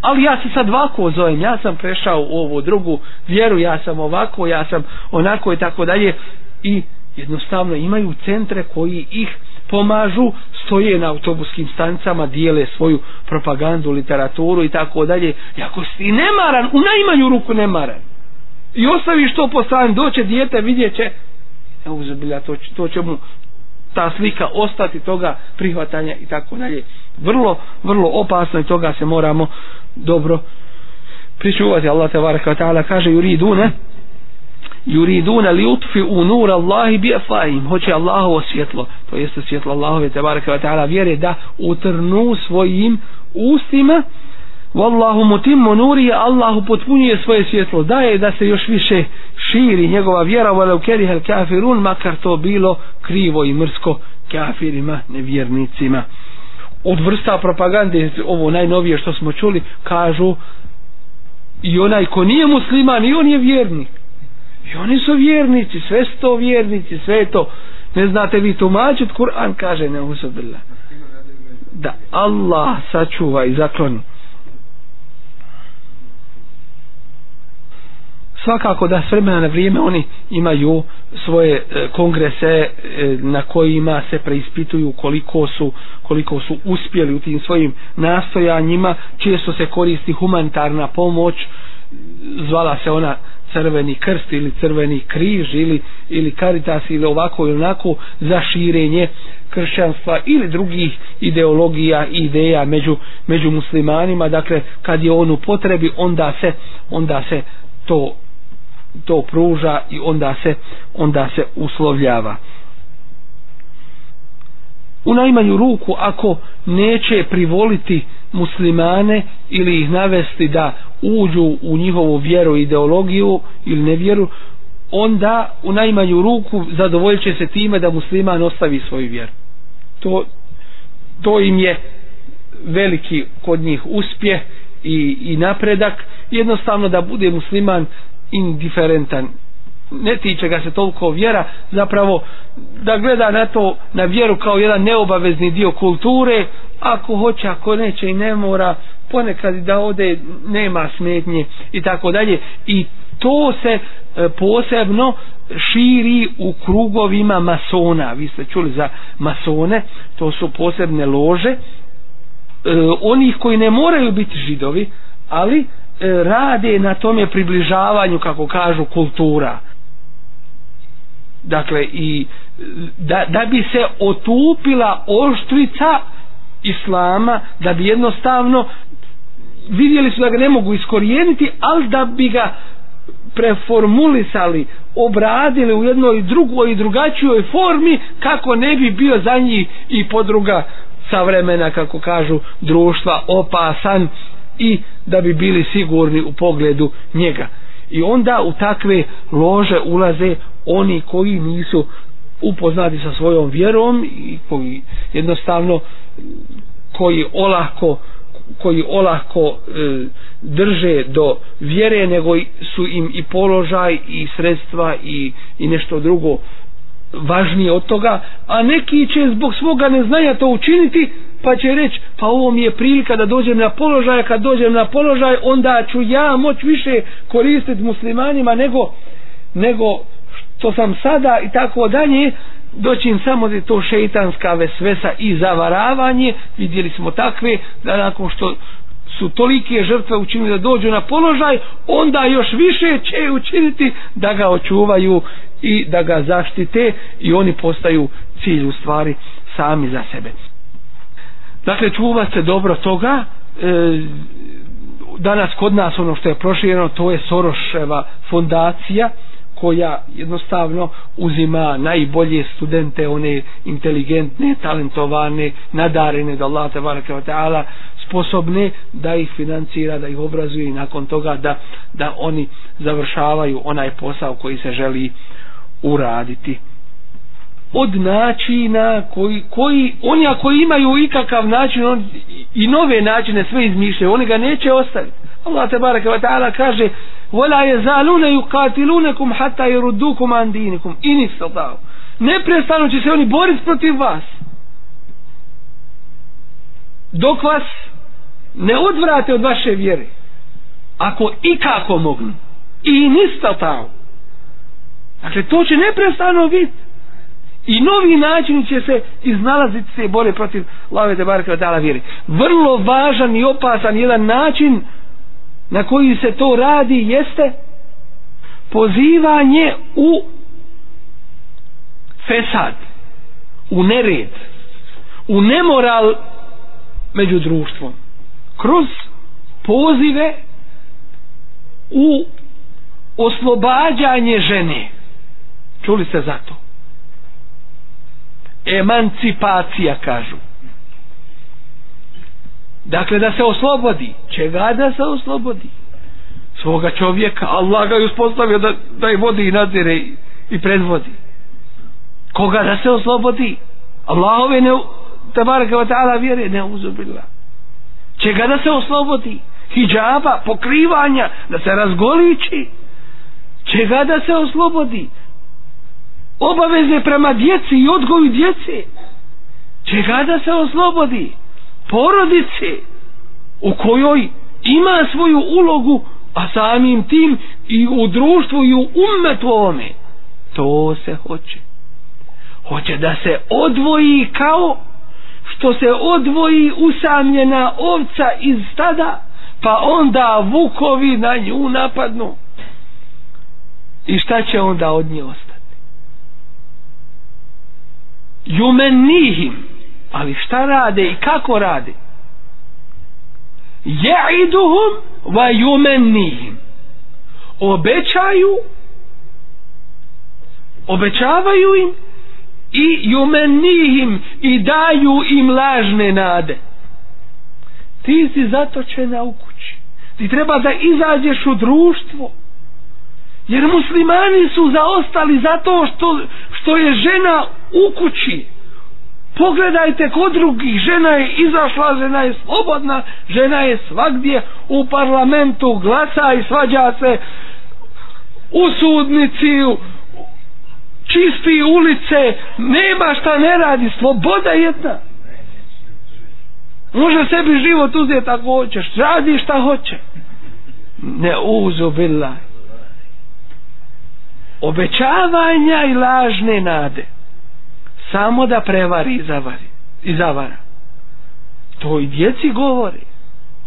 ali ja se sad ovako zovem ja sam prešao u ovu drugu vjeru ja sam ovako ja sam onako i tako dalje. I jednostavno imaju centre koji ih pomažu stoje na autobuskim stanicama dijele svoju propagandu literaturu i tako dalje. I ako si nemaran u najmanju ruku nemaran i ostaviš to po strani doće dijete vidjet će evo zabilja to, to će mu ta slika ostati toga prihvatanja i tako dalje. Vrlo, vrlo opasno i toga se moramo dobro pričuvati. Allah te varaka ta'ala kaže yuridune yuriduna li utfi u nur Allahi bi afahim hoće Allahovo svjetlo to jeste svjetlo Allahove te baraka ta'ala vjere da utrnu svojim ustima Wallahu mutimmu nuri Allahu potpunjuje svoje svjetlo. Daje da se još više širi njegova vjera walau kerihel kafirun makar to bilo krivo i mrsko kafirima nevjernicima. Od vrsta propagande ovo najnovije što smo čuli kažu i onaj ko nije musliman i on je vjernik. I oni su vjernici sve su to vjernici sve to. Ne znate vi tumačit Kur'an kaže ne uzabila da Allah sačuva i zakloni. Svakako da s vremena na vrijeme oni imaju svoje e, kongrese e, na kojima se preispituju koliko su koliko su uspjeli u tim svojim nastojanjima. Često se koristi humanitarna pomoć zvala se ona crveni krst ili crveni križ ili, ili karitas ili ovako ili onako za širenje kršćanstva ili drugih ideologija i ideja među, među muslimanima. Dakle kad je on u potrebi onda se onda se to to pruža i onda se onda se uslovljava. U najmanju ruku ako neće privoliti muslimane ili ih navesti da uđu u njihovu vjeru ideologiju ili nevjeru onda u najmanju ruku zadovoljit će se time da musliman ostavi svoju vjeru. To, to im je veliki kod njih uspjeh i, i napredak. Jednostavno da bude musliman indiferentan. Ne tiče ga se toliko vjera zapravo da gleda na to na vjeru kao jedan neobavezni dio kulture ako hoće ako neće i ne mora ponekad da ode nema smetnje i tako dalje. I to se e, posebno širi u krugovima masona. Vi ste čuli za masone to su posebne lože. E, onih koji ne moraju biti židovi ali E, rade na tome približavanju kako kažu kultura. Dakle i e, da, da bi se otupila oštrica islama da bi jednostavno vidjeli su da ga ne mogu iskorijeniti ali da bi ga preformulisali obradili u jednoj drugoj i drugačijoj formi kako ne bi bio za njih i podruga savremena kako kažu društva opasan i da bi bili sigurni u pogledu njega. I onda u takve lože ulaze oni koji nisu upoznati sa svojom vjerom i koji jednostavno koji olako koji olako e, drže do vjere nego su im i položaj i sredstva i, i nešto drugo važnije od toga a neki će zbog svoga neznanja to učiniti pa će reći pa ovo mi je prilika da dođem na položaj kad dođem na položaj onda ću ja moć više koristiti muslimanima nego nego što sam sada i tako dalje. Doći im samo da je to šeitanska vesvesa i zavaravanje. Vidjeli smo takve da nakon što su tolike žrtve učinili da dođu na položaj onda još više će učiniti da ga očuvaju i da ga zaštite i oni postaju cilj u stvari sami za sebe dakle čuva se dobro toga e, danas kod nas ono što je prošireno to je Soroševa fondacija koja jednostavno uzima najbolje studente, one inteligentne, talentovane, nadarene da Allah te ta'ala sposobne da ih financira, da ih obrazuje i nakon toga da, da oni završavaju onaj posao koji se želi uraditi od načina koji, koji oni ako imaju ikakav način on, i nove načine sve izmišljaju oni ga neće ostaviti Allah te baraka wa ta'ala kaže ولا يزالون يقاتلونكم حتى يردوكم عن دينكم إن استطاعوا ne prestanu će se oni boriti protiv vas dok vas ne odvrate od vaše vjere ako i kako mogu i nista tao dakle to će neprestano biti i novi način će se iznalaziti se bore protiv lave te barke dala vjeri vrlo važan i opasan jedan način na koji se to radi jeste pozivanje u fesad u nered u nemoral među društvom. Kroz pozive u oslobađanje žene. Čuli ste za to? Emancipacija kažu. Dakle da se oslobodi. Čega da se oslobodi? Svoga čovjeka. Allah ga je uspostavio da, da je vodi i nadzire i, i predvodi. Koga da se oslobodi? Allahove ne tabaraka wa ta'ala vjere ne uzubila čega da se oslobodi? Hijaba, pokrivanja da se razgoliči. Čega da se oslobodi? Obaveze prema djeci i odgoju djece. Čega da se oslobodi? Porodice u kojoj ima svoju ulogu a samim tim i u društvu i u umetu ovome to se hoće. Hoće da se odvoji kao što se odvoji usamljena ovca iz stada pa onda vukovi na nju napadnu. I šta će onda od nje ostati? Jumenihim ali šta rade i kako rade? Je'iduhum va jumenihim obećaju obećavaju im i jumenihim i daju im lažne nade. Ti si zatočena u kući. Ti treba da izađeš u društvo jer muslimani su zaostali zato što, što je žena u kući. Pogledajte kod drugih žena je izašla žena je slobodna žena je svagdje u parlamentu glasa i svađa se u sudnici u čisti ulice nema šta ne radi sloboda jedna. Može sebi život uzeti ako hoćeš radi šta hoće. Ne uzu bila obećavanja i lažne nade. Samo da prevari i zavari i zavara. To i djeci govori.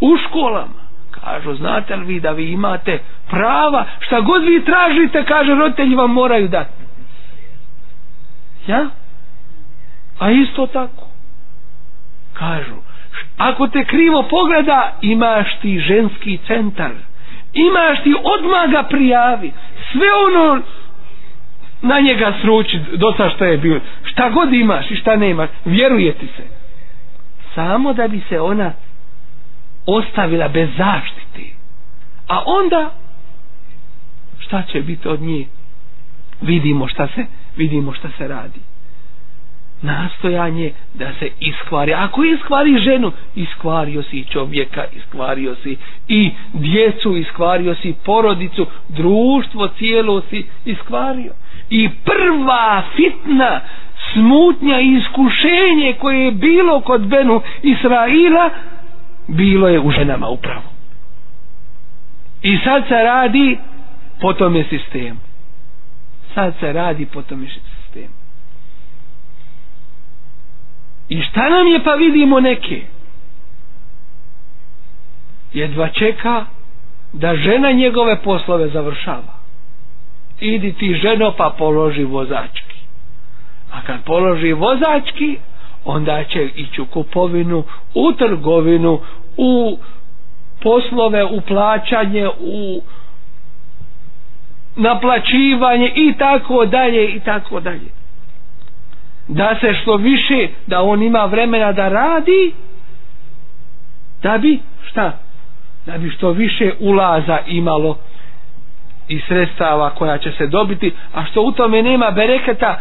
U školama. Kažu znate li vi da vi imate prava? Šta god vi tražite kaže roditelji vam moraju dati. Ja? A isto tako. Kažu ako te krivo pogleda imaš ti ženski centar. Imaš ti odmah ga prijavi. Sve ono na njega sruči dosta što je bilo. Šta god imaš i šta nemaš vjeruje ti se. Samo da bi se ona ostavila bez zaštite. A onda šta će biti od nje? Vidimo šta se vidimo šta se radi. Nastojanje da se iskvari. Ako iskvari ženu iskvario si čovjeka iskvario si i djecu iskvario si porodicu društvo cijelo si iskvario i prva fitna smutnja i iskušenje koje je bilo kod Benu Israila bilo je u ženama upravo. I sad se radi po tome sistemu. Sad se radi po tome sistemu. I šta nam je pa vidimo neke? Jedva čeka da žena njegove poslove završava idi ti ženo pa položi vozački. A kad položi vozački onda će ići u kupovinu u trgovinu u poslove u plaćanje u naplaćivanje i tako dalje i tako dalje. Da se što više da on ima vremena da radi da bi šta? Da bi što više ulaza imalo i sredstava koja će se dobiti a što u tome nema bereketa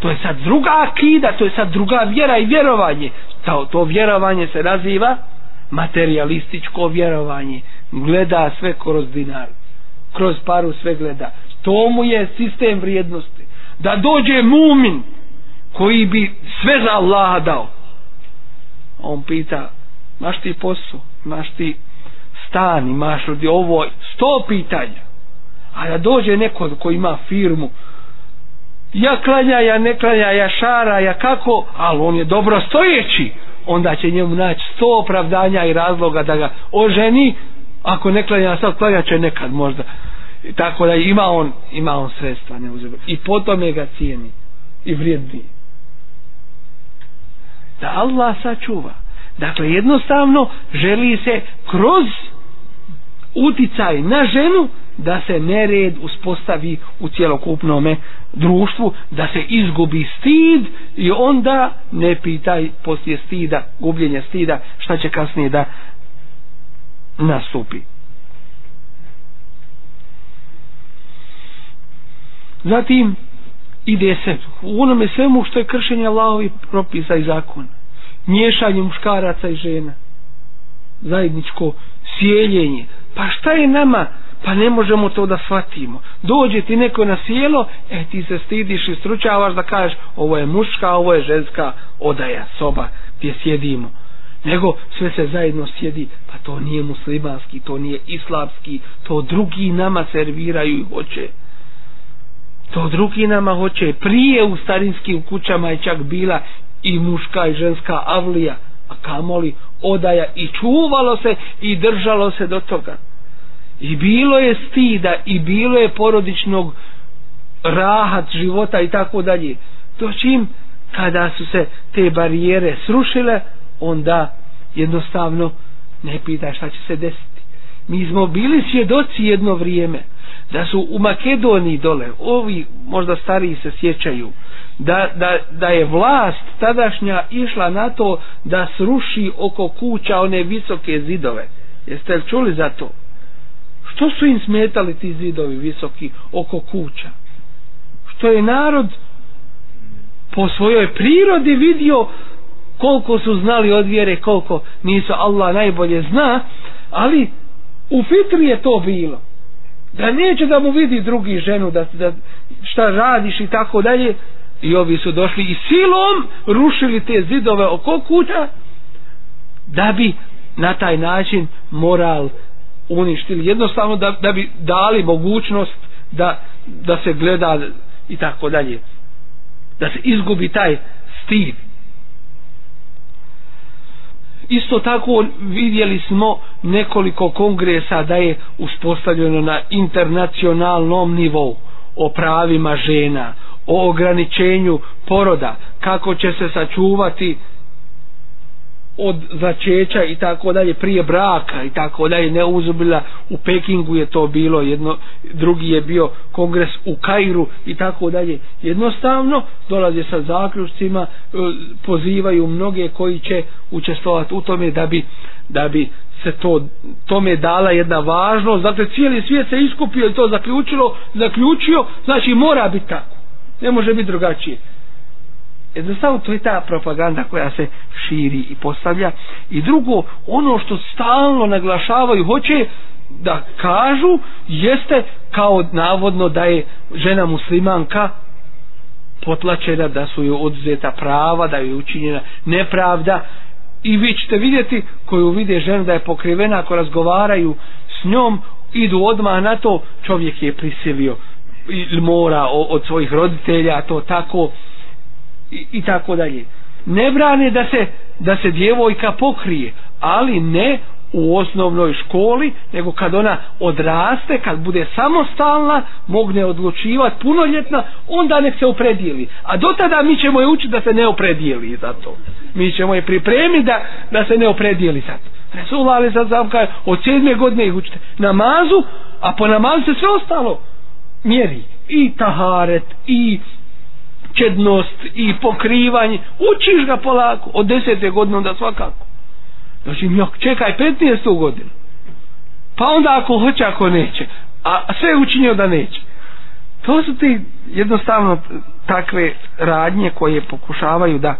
to je sad druga akida to je sad druga vjera i vjerovanje. To, to vjerovanje se naziva materialističko vjerovanje. Gleda sve kroz dinar kroz paru sve gleda to mu je sistem vrijednosti. Da dođe mumin koji bi sve za Allaha dao on pita maš ti posao? Maš ti stan? Imaš li ovo? Sto pitanja a da dođe neko koji ima firmu ja klanja, ja ne klanja, ja šara, ja kako, ali on je dobro stojeći, onda će njemu naći sto opravdanja i razloga da ga oženi, ako ne klanja, sad klanja će nekad možda. Tako da ima on, ima on sredstva, ne uzem. I potom je ga cijeni i vrijedni. Da Allah sačuva. Dakle, jednostavno želi se kroz uticaj na ženu da se nered uspostavi u cjelokupnome društvu, da se izgubi stid i onda ne pitaj poslije stida, gubljenje stida, šta će kasnije da nastupi. Zatim ide se u onome svemu što je kršenje Allahovi propisa i zakona. Miješanje muškaraca i žena. Zajedničko sjeljenje. Pa šta je nama pa ne možemo to da shvatimo. Dođe ti neko na sjelo, e ti se stidiš i stručavaš da kažeš ovo je muška, ovo je ženska odaja, soba gdje sjedimo. Nego sve se zajedno sjedi, pa to nije muslimanski, to nije islamski, to drugi nama serviraju i hoće. To drugi nama hoće. Prije u starinskim kućama je čak bila i muška i ženska avlija, a kamoli odaja i čuvalo se i držalo se do toga. I bilo je stida i bilo je porodičnog rahat života i tako dalje. To čim kada su se te barijere srušile onda jednostavno ne pita šta će se desiti. Mi smo bili svjedoci jedno vrijeme da su u Makedoniji dole ovi možda stariji se sjećaju da, da, da je vlast tadašnja išla na to da sruši oko kuća one visoke zidove. Jeste li čuli za to? Što su im smetali ti zidovi visoki oko kuća? Što je narod po svojoj prirodi vidio koliko su znali od vjere koliko nisu. Allah najbolje zna ali u fitri je to bilo. Da neće da mu vidi drugi ženu da, da šta radiš i tako dalje i ovi su došli i silom rušili te zidove oko kuća da bi na taj način moral uništili. Jednostavno da, da bi dali mogućnost da, da se gleda i tako dalje. Da se izgubi taj stid isto tako vidjeli smo nekoliko kongresa da je uspostavljeno na internacionalnom nivou o pravima žena o ograničenju poroda kako će se sačuvati od začeća i tako dalje prije braka i tako dalje ne uzubila u Pekingu je to bilo jedno drugi je bio kongres u Kairu i tako dalje. Jednostavno dolaze sa zaključcima e, pozivaju mnoge koji će učestvovati u tome da bi da bi se to tome dala jedna važnost. Dakle cijeli svijet se iskupio i to zaključilo zaključio znači mora biti tako ne može biti drugačije. Jednostavno to je ta propaganda koja se širi i postavlja. I drugo ono što stalno naglašavaju hoće da kažu jeste kao navodno da je žena muslimanka potlačena da su joj oduzeta prava da je učinjena nepravda. I vi ćete vidjeti koju vide žena da je pokrivena ako razgovaraju s njom idu odmah na to čovjek je prisilio mora od svojih roditelja to tako i, i tako dalje. Ne brane da se da se djevojka pokrije ali ne u osnovnoj školi nego kad ona odraste kad bude samostalna mogne odlučivati punoljetna onda nek se opredijeli. A do tada mi ćemo je učiti da se ne opredijeli za to. Mi ćemo je pripremiti da, da se ne opredijeli za to. Resulullah ali sad sam od sedme godine ih učite. Namazu a po namazu se sve ostalo mjeri. I taharet i čednost i pokrivanje. Učiš ga polako od desete godine onda svakako. Znači čekaj 15. godinu. Pa onda ako hoće ako neće. A sve učinio da neće. To su ti jednostavno takve radnje koje pokušavaju da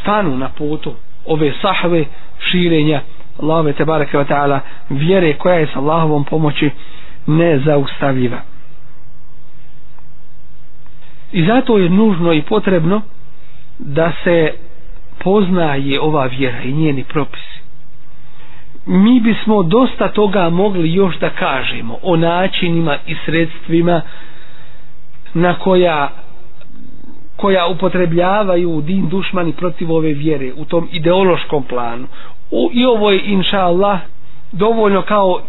stanu na putu ove sahve širenja Allahove te bareke ta'ala. Vjere koja je sa Allahovom pomoći nezaustavljiva i zato je nužno i potrebno da se poznaje ova vjera i njeni propisi. Mi bismo dosta toga mogli još da kažemo o načinima i sredstvima na koja koja upotrebljavaju din dušmani protiv ove vjere u tom ideološkom planu. U, i ovo je inša Allah dovoljno kao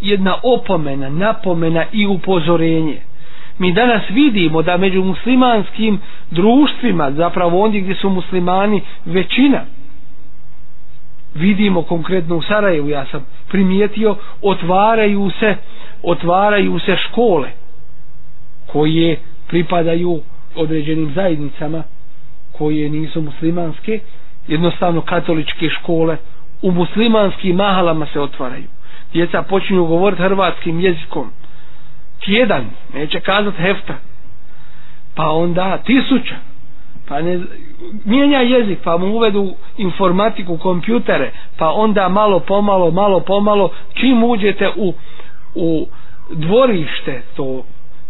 jedna opomena, napomena i upozorenje mi danas vidimo da među muslimanskim društvima zapravo ondje gdje su muslimani većina vidimo konkretno u Sarajevu ja sam primijetio otvaraju se otvaraju se škole koje pripadaju određenim zajednicama koje nisu muslimanske jednostavno katoličke škole u muslimanskim mahalama se otvaraju. Djeca počinju govoriti hrvatskim jezikom tjedan neće kazati hefta. Pa onda tisuća. Pa ne, mijenja jezik pa mu uvedu informatiku kompjutere pa onda malo pomalo malo pomalo čim uđete u, u dvorište to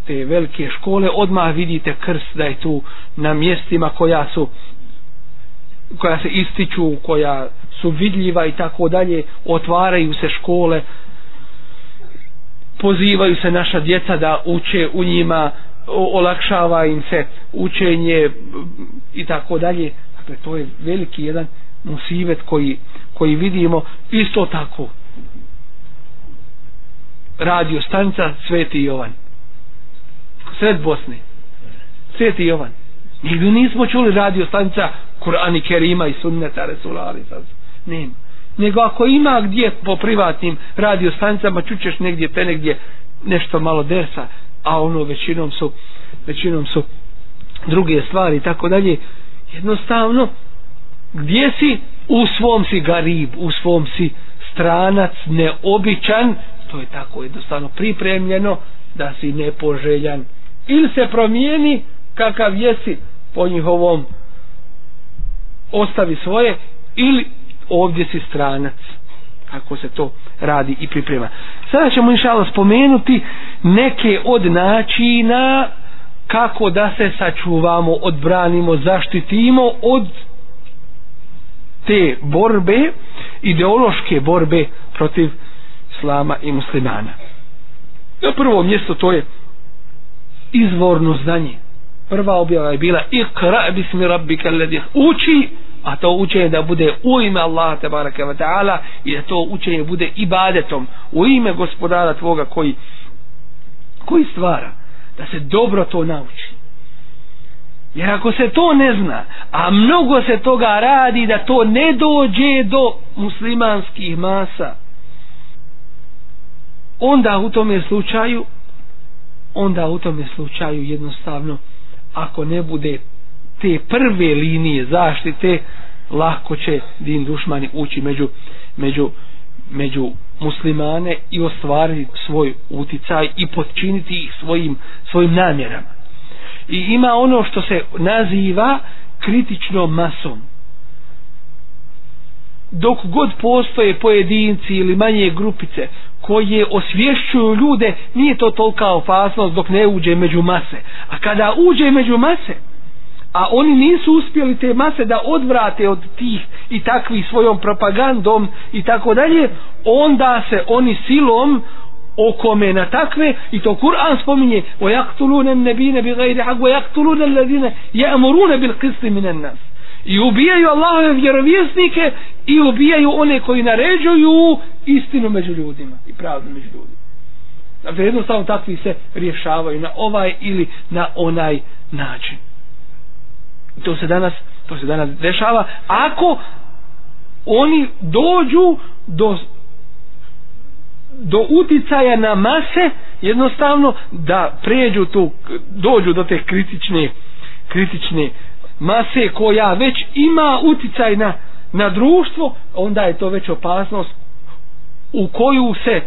te velike škole odmah vidite krst da je tu na mjestima koja su koja se ističu koja su vidljiva i tako dalje otvaraju se škole pozivaju se naša djeca da uče u njima olakšava im se učenje i tako dalje. Dakle to je veliki jedan musivet koji, koji vidimo. Isto tako radio stanica Sveti Jovan. Sred Bosne. Sveti Jovan. Nigdje nismo čuli radio stanica Kur'ani Kerima i Sunneta Resulari nema nego ako ima gdje po privatnim radio stanicama čućeš negdje pe negdje nešto malo dersa a ono većinom su većinom su druge stvari i tako dalje jednostavno gdje si? U svom si garib u svom si stranac neobičan to je tako jednostavno pripremljeno da si nepoželjan. Ili se promijeni kakav jesi po njihovom ostavi svoje ili ovdje si stranac kako se to radi i priprema. Sada ćemo inšala spomenuti neke od načina kako da se sačuvamo odbranimo, zaštitimo od te borbe ideološke borbe protiv islama i muslimana. Na prvo mjesto to je izvorno znanje. Prva objava je bila ikra bismi rabbika alladhi uči a to učenje da bude u ime Allaha tebareke ve taala i da to učenje bude ibadetom u ime gospodara tvoga koji koji stvara. Da se dobro to nauči. Jer ako se to ne zna a mnogo se toga radi da to ne dođe do muslimanskih masa onda u tome slučaju onda u tome slučaju jednostavno ako ne bude te prve linije zaštite lahko će din dušmani ući među, među, među muslimane i ostvariti svoj uticaj i podčiniti ih svojim, svojim namjerama. I ima ono što se naziva kritičnom masom. Dok god postoje pojedinci ili manje grupice koje osvješćuju ljude nije to tolika opasnost dok ne uđe među mase. A kada uđe među mase a oni nisu uspjeli te mase da odvrate od tih i takvih svojom propagandom i tako dalje. Onda se oni silom okome na takve i to Kur'an spominje o jaktulune nebine bi gajri haq o jaktulune ladine ja'murune bil qisti minen nas. I ubijaju Allahove vjerovjesnike i ubijaju one koji naređuju istinu među ljudima i pravdu među ljudima. Dakle jednostavno takvi se rješavaju na ovaj ili na onaj način to se danas to se danas dešava. Ako oni dođu do do uticaja na mase jednostavno da pređu tu dođu do te kritične kritične mase koja već ima uticaj na, na društvo onda je to već opasnost u koju se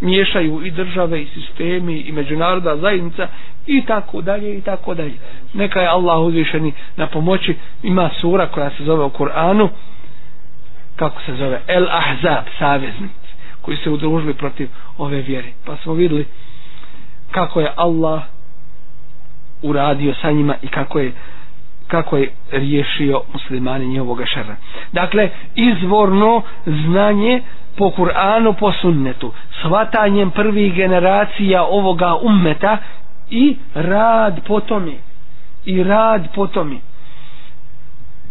miješaju i države i sistemi i međunarodna zajednica i tako dalje i tako dalje. Neka je Allah uzvišeni na pomoći. Ima sura koja se zove u Kur'anu kako se zove? El Ahzab saveznici koji se udružili protiv ove vjere. Pa smo vidjeli kako je Allah uradio sa njima i kako je kako je riješio muslimani njihovog šara. Dakle, izvorno znanje po Kur'anu, po sunnetu, shvatanjem prvih generacija ovoga ummeta i rad po tome. I rad po tome.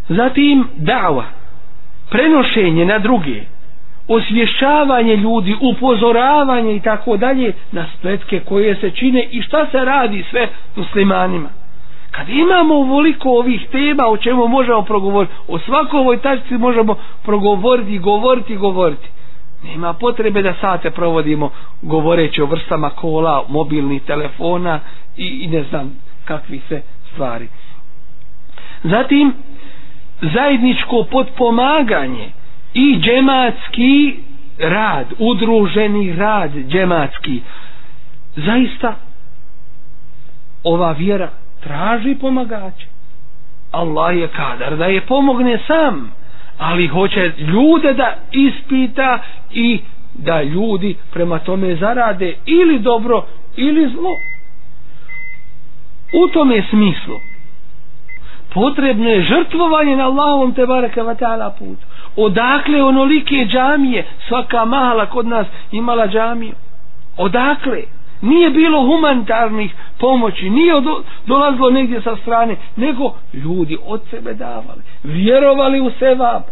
Zatim da'wa, prenošenje na druge, osvješćavanje ljudi, upozoravanje i tako dalje na spletke koje se čine i šta se radi sve muslimanima. Kad imamo ovoliko ovih tema o čemu možemo progovoriti, o svakoj ovoj tačci možemo progovoriti, govoriti, govoriti. Nema potrebe da sate provodimo govoreći o vrstama kola, mobilnih telefona i, i ne znam kakvi se stvari. Zatim, zajedničko podpomaganje i džematski rad, udruženi rad džematski. Zaista, ova vjera traži pomagače. Allah je kadar da je pomogne sam, ali hoće ljude da ispita i da ljudi prema tome zarade ili dobro ili zlo. U tome smislu potrebno je žrtvovanje na Allahovom te baraka wa putu. put. Odakle onolike džamije, svaka mahala kod nas imala džamiju. Odakle? Nije bilo humanitarnih pomoći, nije do, dolazilo negdje sa strane, nego ljudi od sebe davali. Vjerovali u sevab.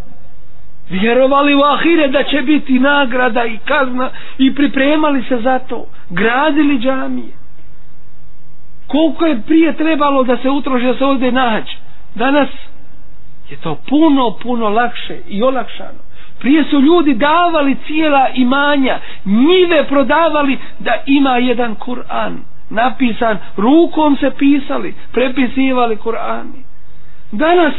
Vjerovali u ahire da će biti nagrada i kazna i pripremali se za to. Gradili džamije. Koliko je prije trebalo da se utroži da se ovdje nađe. Danas je to puno, puno lakše i olakšano. Prije su ljudi davali cijela imanja, njive prodavali da ima jedan Kur'an. Napisan, rukom se pisali, prepisivali Kur'ani. Danas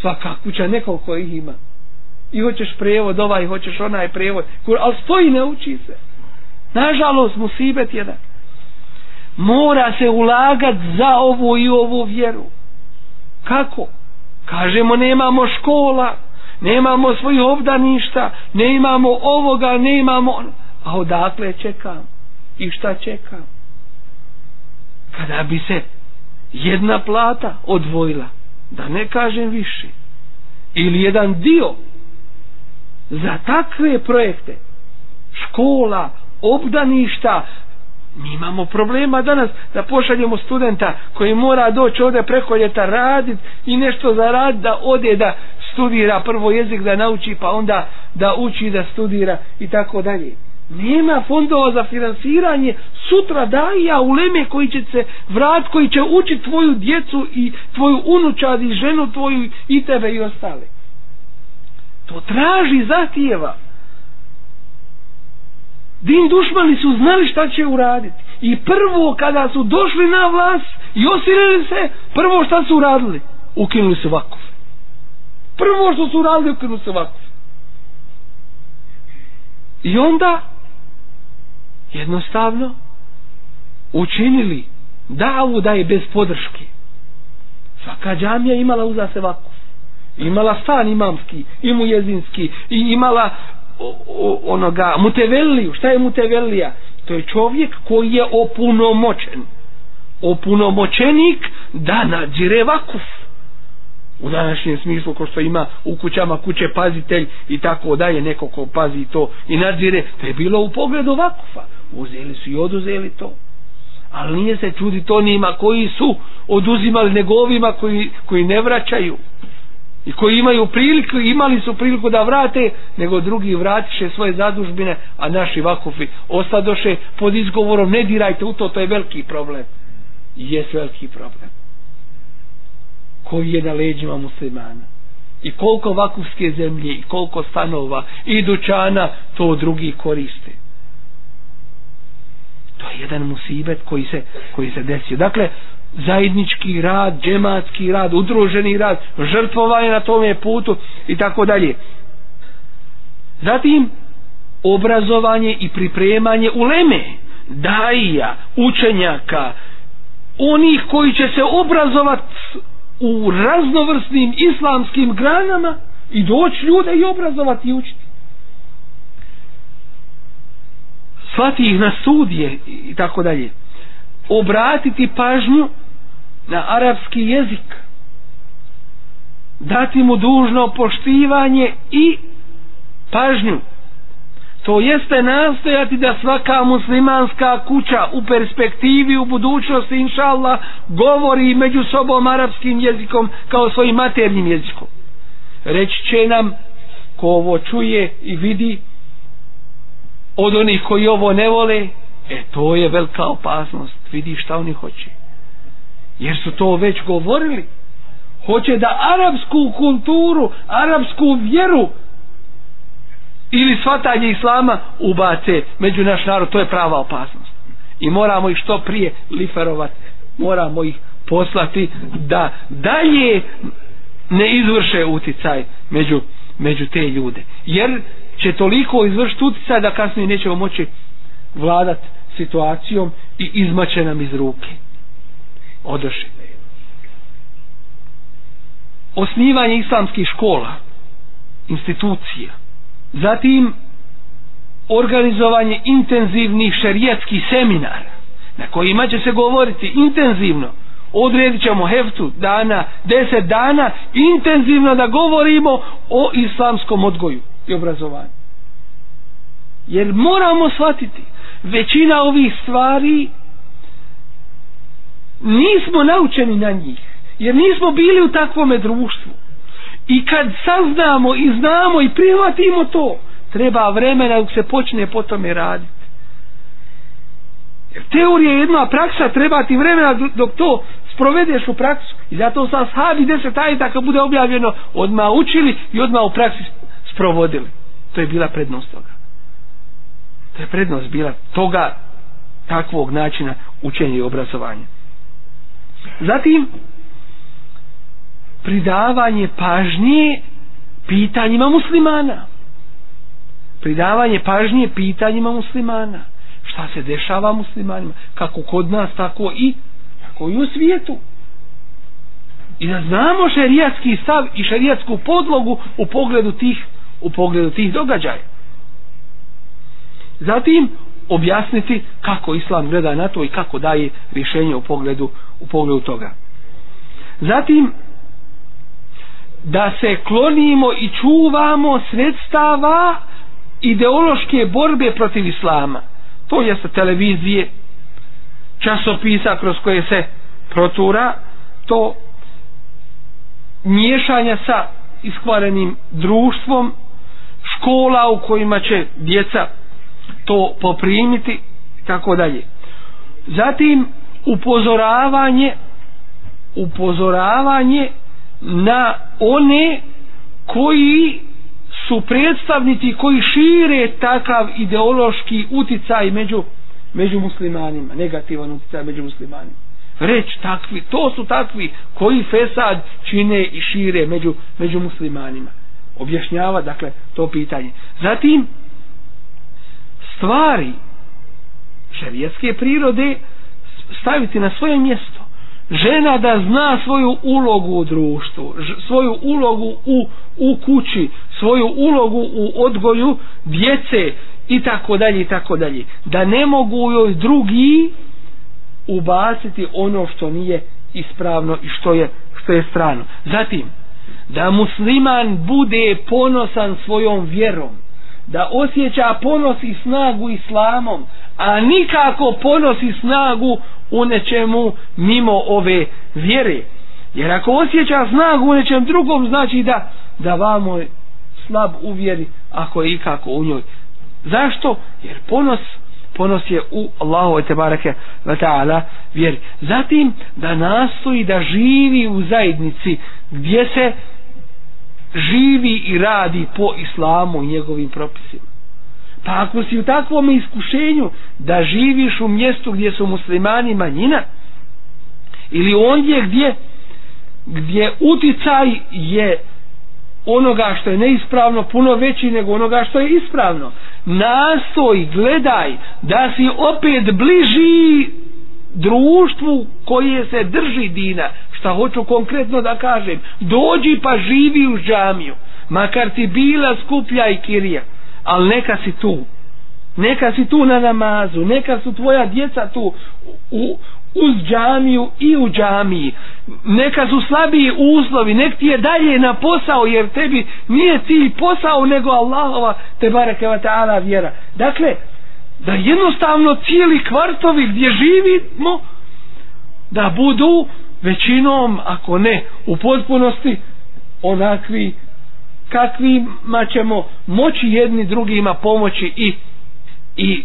svaka kuća nekoliko ih ima. I hoćeš prevod ovaj, hoćeš onaj prevod. Ali stoji ne uči se. Nažalost, musibet jedan. Mora se ulagat za ovu i ovu vjeru. Kako? Kažemo nemamo škola, nemamo svojih obdaništa, ne imamo ovoga, ne imamo... A odakle čekam? I šta čekam? Kada bi se jedna plata odvojila, da ne kažem više, ili jedan dio za takve projekte, škola, obdaništa, mi imamo problema danas da pošaljemo studenta koji mora doći ovdje preko ljeta radit i nešto zaraditi da ode da studira prvo jezik da nauči pa onda da uči da studira i tako dalje. Nema fondova za finansiranje sutra daja ja uleme koji će se vrat koji će učiti tvoju djecu i tvoju unučad i ženu tvoju i tebe i ostale. To traži zahtijeva din dušmani su znali šta će uraditi. I prvo kada su došli na vlast i osirili se prvo šta su uradili? Ukinuli su vakuf prvo što su uradili ukinuli se vakuf i onda jednostavno učinili davu da je bez podrške. Svaka džamija imala uza se vakuf imala stan imamski imu jezinski i imala onoga mutevelliju. Šta je mutevellija? To je čovjek koji je opunomoćen. Opunomoćenik da nadzire vakuf u današnjem smislu ko što ima u kućama kuće pazitelj i tako daje neko ko pazi to i nadzire to je bilo u pogledu vakufa uzeli su i oduzeli to ali nije se čudi to nima koji su oduzimali nego ovima koji, koji ne vraćaju i koji imaju priliku, imali su priliku da vrate, nego drugi vratiše svoje zadužbine, a naši vakufi ostadoše pod izgovorom, ne dirajte u to, to je veliki problem. I je veliki problem. Koji je na leđima muslimana. i koliko vakufske zemlje i koliko stanova i dućana to drugi koriste to je jedan musibet koji se, koji se desio dakle zajednički rad, džematski rad, udruženi rad, žrtvovanje na tome putu i tako dalje. Zatim, obrazovanje i pripremanje uleme, daija, učenjaka, onih koji će se obrazovati u raznovrsnim islamskim granama i doći ljude i obrazovati i učiti. Slati ih na studije i tako dalje. Obratiti pažnju na arapski jezik. Dati mu dužno poštivanje i pažnju to jeste nastojati da svaka muslimanska kuća u perspektivi u budućnosti inša Allah govori među sobom arapskim jezikom kao svojim maternim jezikom. Reći će nam ko ovo čuje i vidi od onih koji ovo ne vole e to je velika opasnost. Vidi šta oni hoće. Jer su to već govorili. Hoće da arapsku kulturu arapsku vjeru ili svatanje islama ubace među naš narod, to je prava opasnost. I moramo ih što prije liferovati, moramo ih poslati da dalje ne izvrše uticaj među, među te ljude. Jer će toliko izvršiti uticaj da kasnije nećemo moći vladat situacijom i izmaće nam iz ruke. Odoši. Osnivanje islamskih škola, institucija, zatim organizovanje intenzivnih šerijatskih seminara na kojima će se govoriti intenzivno. Odredit ćemo heftu dana, deset dana intenzivno da govorimo o islamskom odgoju i obrazovanju. Jer moramo shvatiti većina ovih stvari nismo naučeni na njih jer nismo bili u takvome društvu. I kad saznamo i znamo i prihvatimo to, treba vremena dok se počne po tome raditi. Jer teorija je jedna praksa, treba ti vremena dok to sprovedeš u praksu. I zato sa sahabi deset ajta kad bude objavljeno, odma učili i odma u praksi sprovodili. To je bila prednost toga. To je prednost bila toga takvog načina učenja i obrazovanja. Zatim, pridavanje pažnje pitanjima muslimana. Pridavanje pažnje pitanjima muslimana. Šta se dešava muslimanima? Kako kod nas tako i tako i u svijetu. I da znamo šerijatski stav i šerijatsku podlogu u pogledu tih u pogledu tih događaja. Zatim objasniti kako islam gleda na to i kako daje rješenje u pogledu u pogledu toga. Zatim da se klonimo i čuvamo sredstava ideološke borbe protiv islama. To jeste televizije, časopisa kroz koje se protura, to miješanja sa iskvarenim društvom, škola u kojima će djeca to poprimiti tako dalje. Zatim upozoravanje upozoravanje na one koji su predstavnici koji šire takav ideološki uticaj među, među muslimanima, negativan uticaj među muslimanima. Reč takvi, to su takvi koji fesad čine i šire među, među muslimanima. Objašnjava, dakle, to pitanje. Zatim, stvari šarijetske prirode staviti na svoje mjesto žena da zna svoju ulogu u društvu, svoju ulogu u, u kući, svoju ulogu u odgoju djece i tako dalje i tako dalje. Da ne mogu joj drugi ubaciti ono što nije ispravno i što je, što je strano. Zatim, da musliman bude ponosan svojom vjerom, da osjeća ponos i snagu islamom, a nikako ponos i snagu u nečemu mimo ove vjere. Jer ako osjeća snagu u nečem drugom, znači da, da vamo je slab u vjeri, ako je ikako u njoj. Zašto? Jer ponos, ponos je u Allahu te barake wa ta'ala vjeri. Zatim da nastoji da živi u zajednici gdje se živi i radi po islamu i njegovim propisima pa ako si u takvom iskušenju da živiš u mjestu gdje su muslimani manjina ili ondje gdje gdje uticaj je onoga što je neispravno puno veći nego onoga što je ispravno. Nastoj, gledaj da si opet bliži društvu koje se drži dina. Šta hoću konkretno da kažem? Dođi pa živi u džamiju makar ti bila skuplja i kirija ali neka si tu. Neka si tu na namazu neka su tvoja djeca tu u, uz džamiju i u džamiji. Neka su slabiji uslovi nek ti je dalje na posao jer tebi nije ti posao nego Allahova te bareke ta'ala vjera. Dakle da jednostavno cijeli kvartovi gdje živimo da budu većinom ako ne u potpunosti onakvi kakvima ćemo moći jedni drugima pomoći i i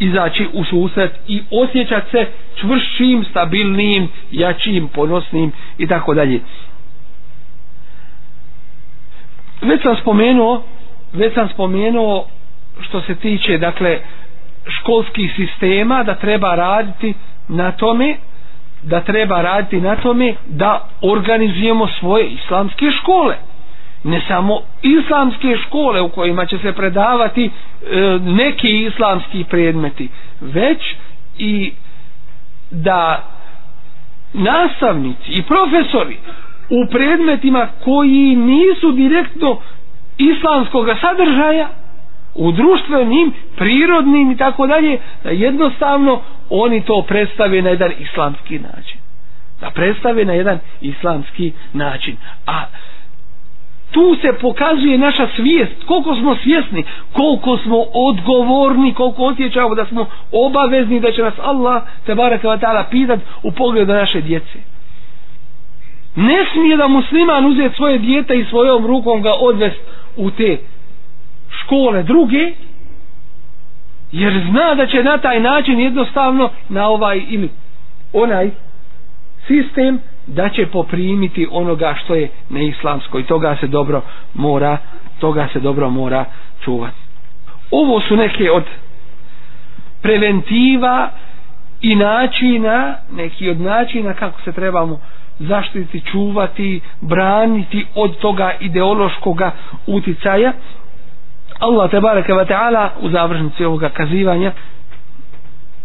izaći u susret i osjećati se čvršćim, stabilnim, jačim, ponosnim i tako dalje. Već sam spomenuo, već sam spomenuo što se tiče, dakle, školskih sistema, da treba raditi na tome, da treba raditi na tome da organizujemo svoje islamske škole ne samo islamske škole u kojima će se predavati e, neki islamski predmeti već i da nastavnici i profesori u predmetima koji nisu direktno islamskog sadržaja u društvenim, prirodnim i tako dalje, da jednostavno oni to predstave na jedan islamski način. Da predstave na jedan islamski način. A tu se pokazuje naša svijest, koliko smo svjesni, koliko smo odgovorni, koliko osjećamo da smo obavezni da će nas Allah te baraka ta'ala pitat u pogledu naše djece. Ne smije da musliman uzeti svoje djete i svojom rukom ga odvest u te škole druge, jer zna da će na taj način jednostavno na ovaj ili onaj sistem da će poprimiti onoga što je neislamsko i toga se dobro mora toga se dobro mora čuvati. Ovo su neke od preventiva i načina neki od načina kako se trebamo zaštiti, čuvati, braniti od toga ideološkoga uticaja. Allah te bareke ve taala u završnici ovoga kazivanja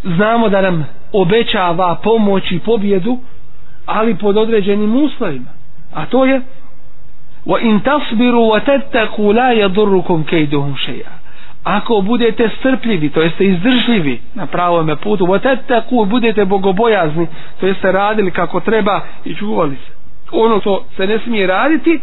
znamo da nam obećava pomoć i pobjedu ali pod određenim uslovima. A to je wa in tasbiru wa tattaqu la yadurrukum kayduhum shay'a. Ako budete strpljivi to jeste izdržljivi na pravom putu wa tattaqu budete bogobojazni to jeste radili kako treba i čuvali se. Ono što se ne smije raditi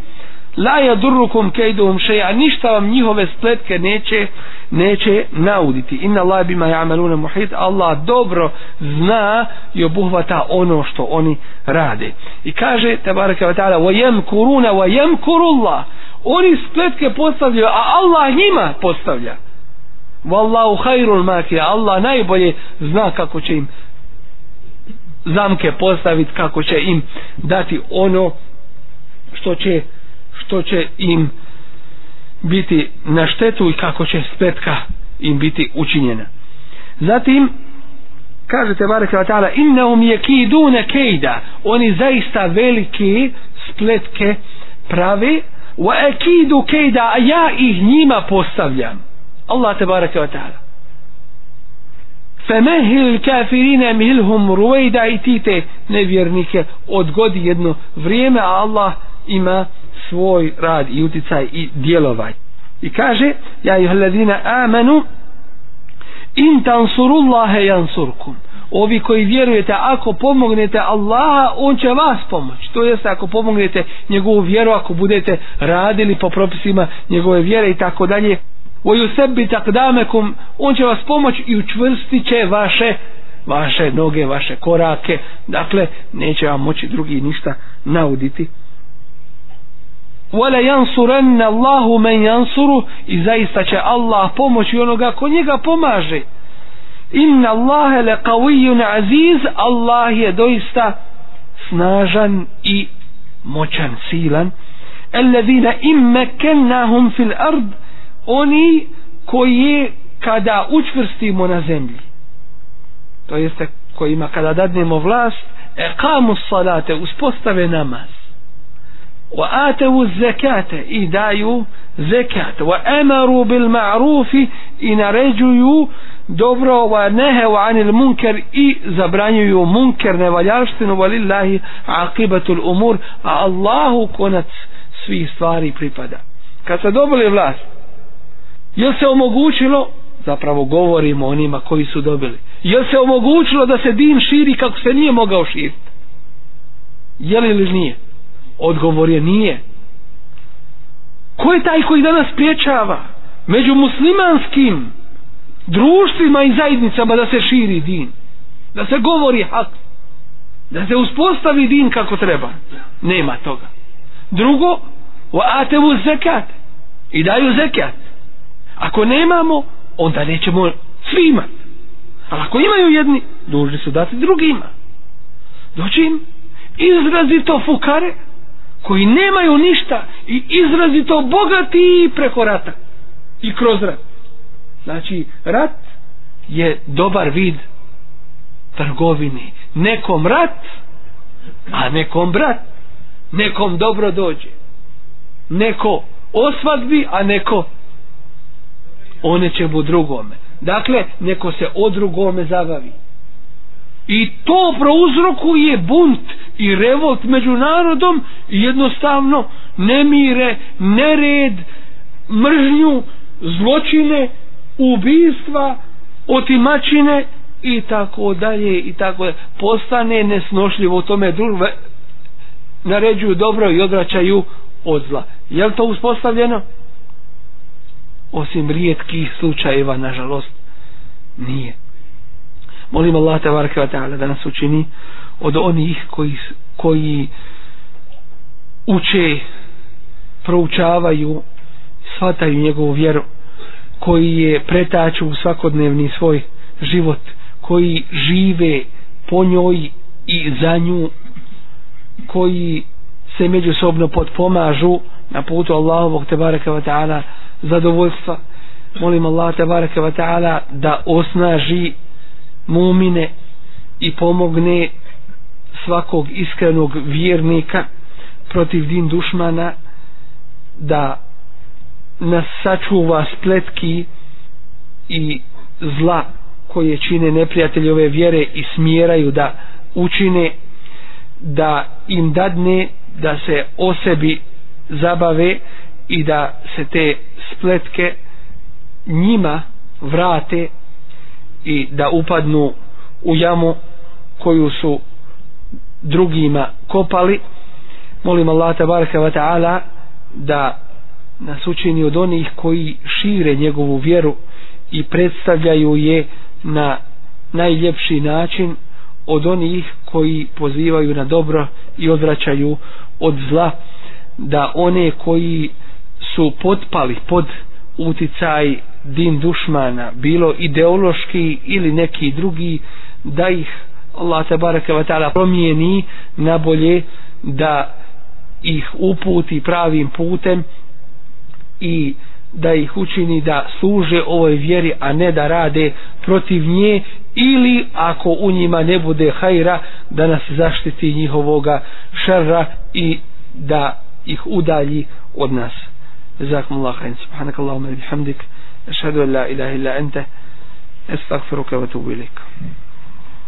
la yadurrukum kayduhum shay'a. Ništa vam njihove spletke neće neće nauditi. Inna Allah bima ya'maluna muhit. Allah dobro zna i obuhvata ono što oni rade. I kaže tebareke ve taala wa yamkuruna wa yamkurullah. Oni spletke postavljaju a Allah njima postavlja. Wallahu khairul makir Allah najbolje zna kako će im zamke postaviti kako će im dati ono što će što će im biti na štetu i kako će spletka im biti učinjena. Zatim, kaže te Barek Vatala, innahum je kejda, oni zaista velike spletke pravi wa akidu kejda, a ja ih njima postavljam. Allah te Barek Vatala. Femehil kafirine milhum ruvejda i ti te nevjernike odgodi jedno vrijeme, a Allah ima svoj rad i uticaj i djelovaj. I kaže, ja ih hladina amanu, in tansurullahe jansurkum. Ovi koji vjerujete, ako pomognete Allaha, on će vas pomoći. To jeste, ako pomognete njegovu vjeru, ako budete radili po propisima njegove vjere i tako dalje, voju sebi takdamekum, on će vas pomoći i učvrstit će vaše vaše noge, vaše korake, dakle, neće vam moći drugi ništa nauditi wala yansuranna Allahu من yansuru i zaista će Allah pomoći onoga ko njega pomaže. Inna Allahe le qawiyyun aziz Allah je doista snažan i moćan silan. Alladhina immakannahum fil ard oni koji kada učvrstimo na zemlji. To jeste kojima kada dadnemo vlast eqamu salate uspostave namaz wa atu zekate i daju zekat. Wa emaru bil ma'rufi i naređuju dobro wa nehev anil munker i zabranjuju munker nevaljaštinu valillahi aqibatul umur a Allahu konac svih stvari pripada. Kad se dobili vlast je se omogućilo zapravo govorimo onima koji su dobili je se omogućilo da se din širi kako se nije mogao širiti? Je li ili nije? Odgovor je nije. Ko je taj koji danas priječava među muslimanskim društvima i zajednicama da se širi din? Da se govori hak? Da se uspostavi din kako treba? Nema toga. Drugo wa atevu zekat. I daju zekat. Ako nemamo onda nećemo svi imati ali ako imaju jedni dužni su dati drugima. Doći im izrazito fukare koji nemaju ništa i izrazito bogati preko rata i kroz rat. Znači rat je dobar vid trgovini nekom rat a nekom brat. Nekom dobro dođe. Neko osvadbi a neko one će bu drugome. Dakle neko se o drugome zabavi i to prouzrokuje bunt i revolt među narodom i jednostavno nemire, nered, mržnju, zločine, ubistva, otimačine i tako dalje i tako dalje. Postane nesnošljivo u tome druge naređuju dobro i odvraćaju od zla. Je li to uspostavljeno? Osim rijetkih slučajeva, nažalost, nije. Molim Allah tabaraka wa ta'ala da nas učini od onih koji, koji uče proučavaju shvataju njegovu vjeru koji je pretaču u svakodnevni svoj život koji žive po njoj i za nju koji se međusobno podpomažu na putu Allahovog tabaraka wa ta'ala zadovoljstva. Molim Allah tabaraka wa ta'ala da osnaži mumine i pomogne svakog iskrenog vjernika protiv din dušmana da nas sačuva spletki i zla koje čine neprijatelji ove vjere i smjeraju da učine da im dadne da se o sebi zabave i da se te spletke njima vrate i da upadnu u jamu koju su drugima kopali. Molim Allah tabaraka wa ta'ala da nas učini od onih koji šire njegovu vjeru i predstavljaju je na najljepši način od onih koji pozivaju na dobro i odvraćaju od zla da one koji su potpali pod uticaj din dušmana bilo ideološki ili neki drugi da ih Allah te bareke ve ta'ala promijeni na bolje da ih uputi pravim putem i da ih učini da služe ovoj vjeri a ne da rade protiv nje ili ako u njima ne bude hajra da nas zaštiti njihovoga šerra i da ih udalji od nas. جزاكم الله خير. سبحانك اللهم وبحمدك أشهد أن لا إله إلا أنت أستغفرك وأتوب إليك.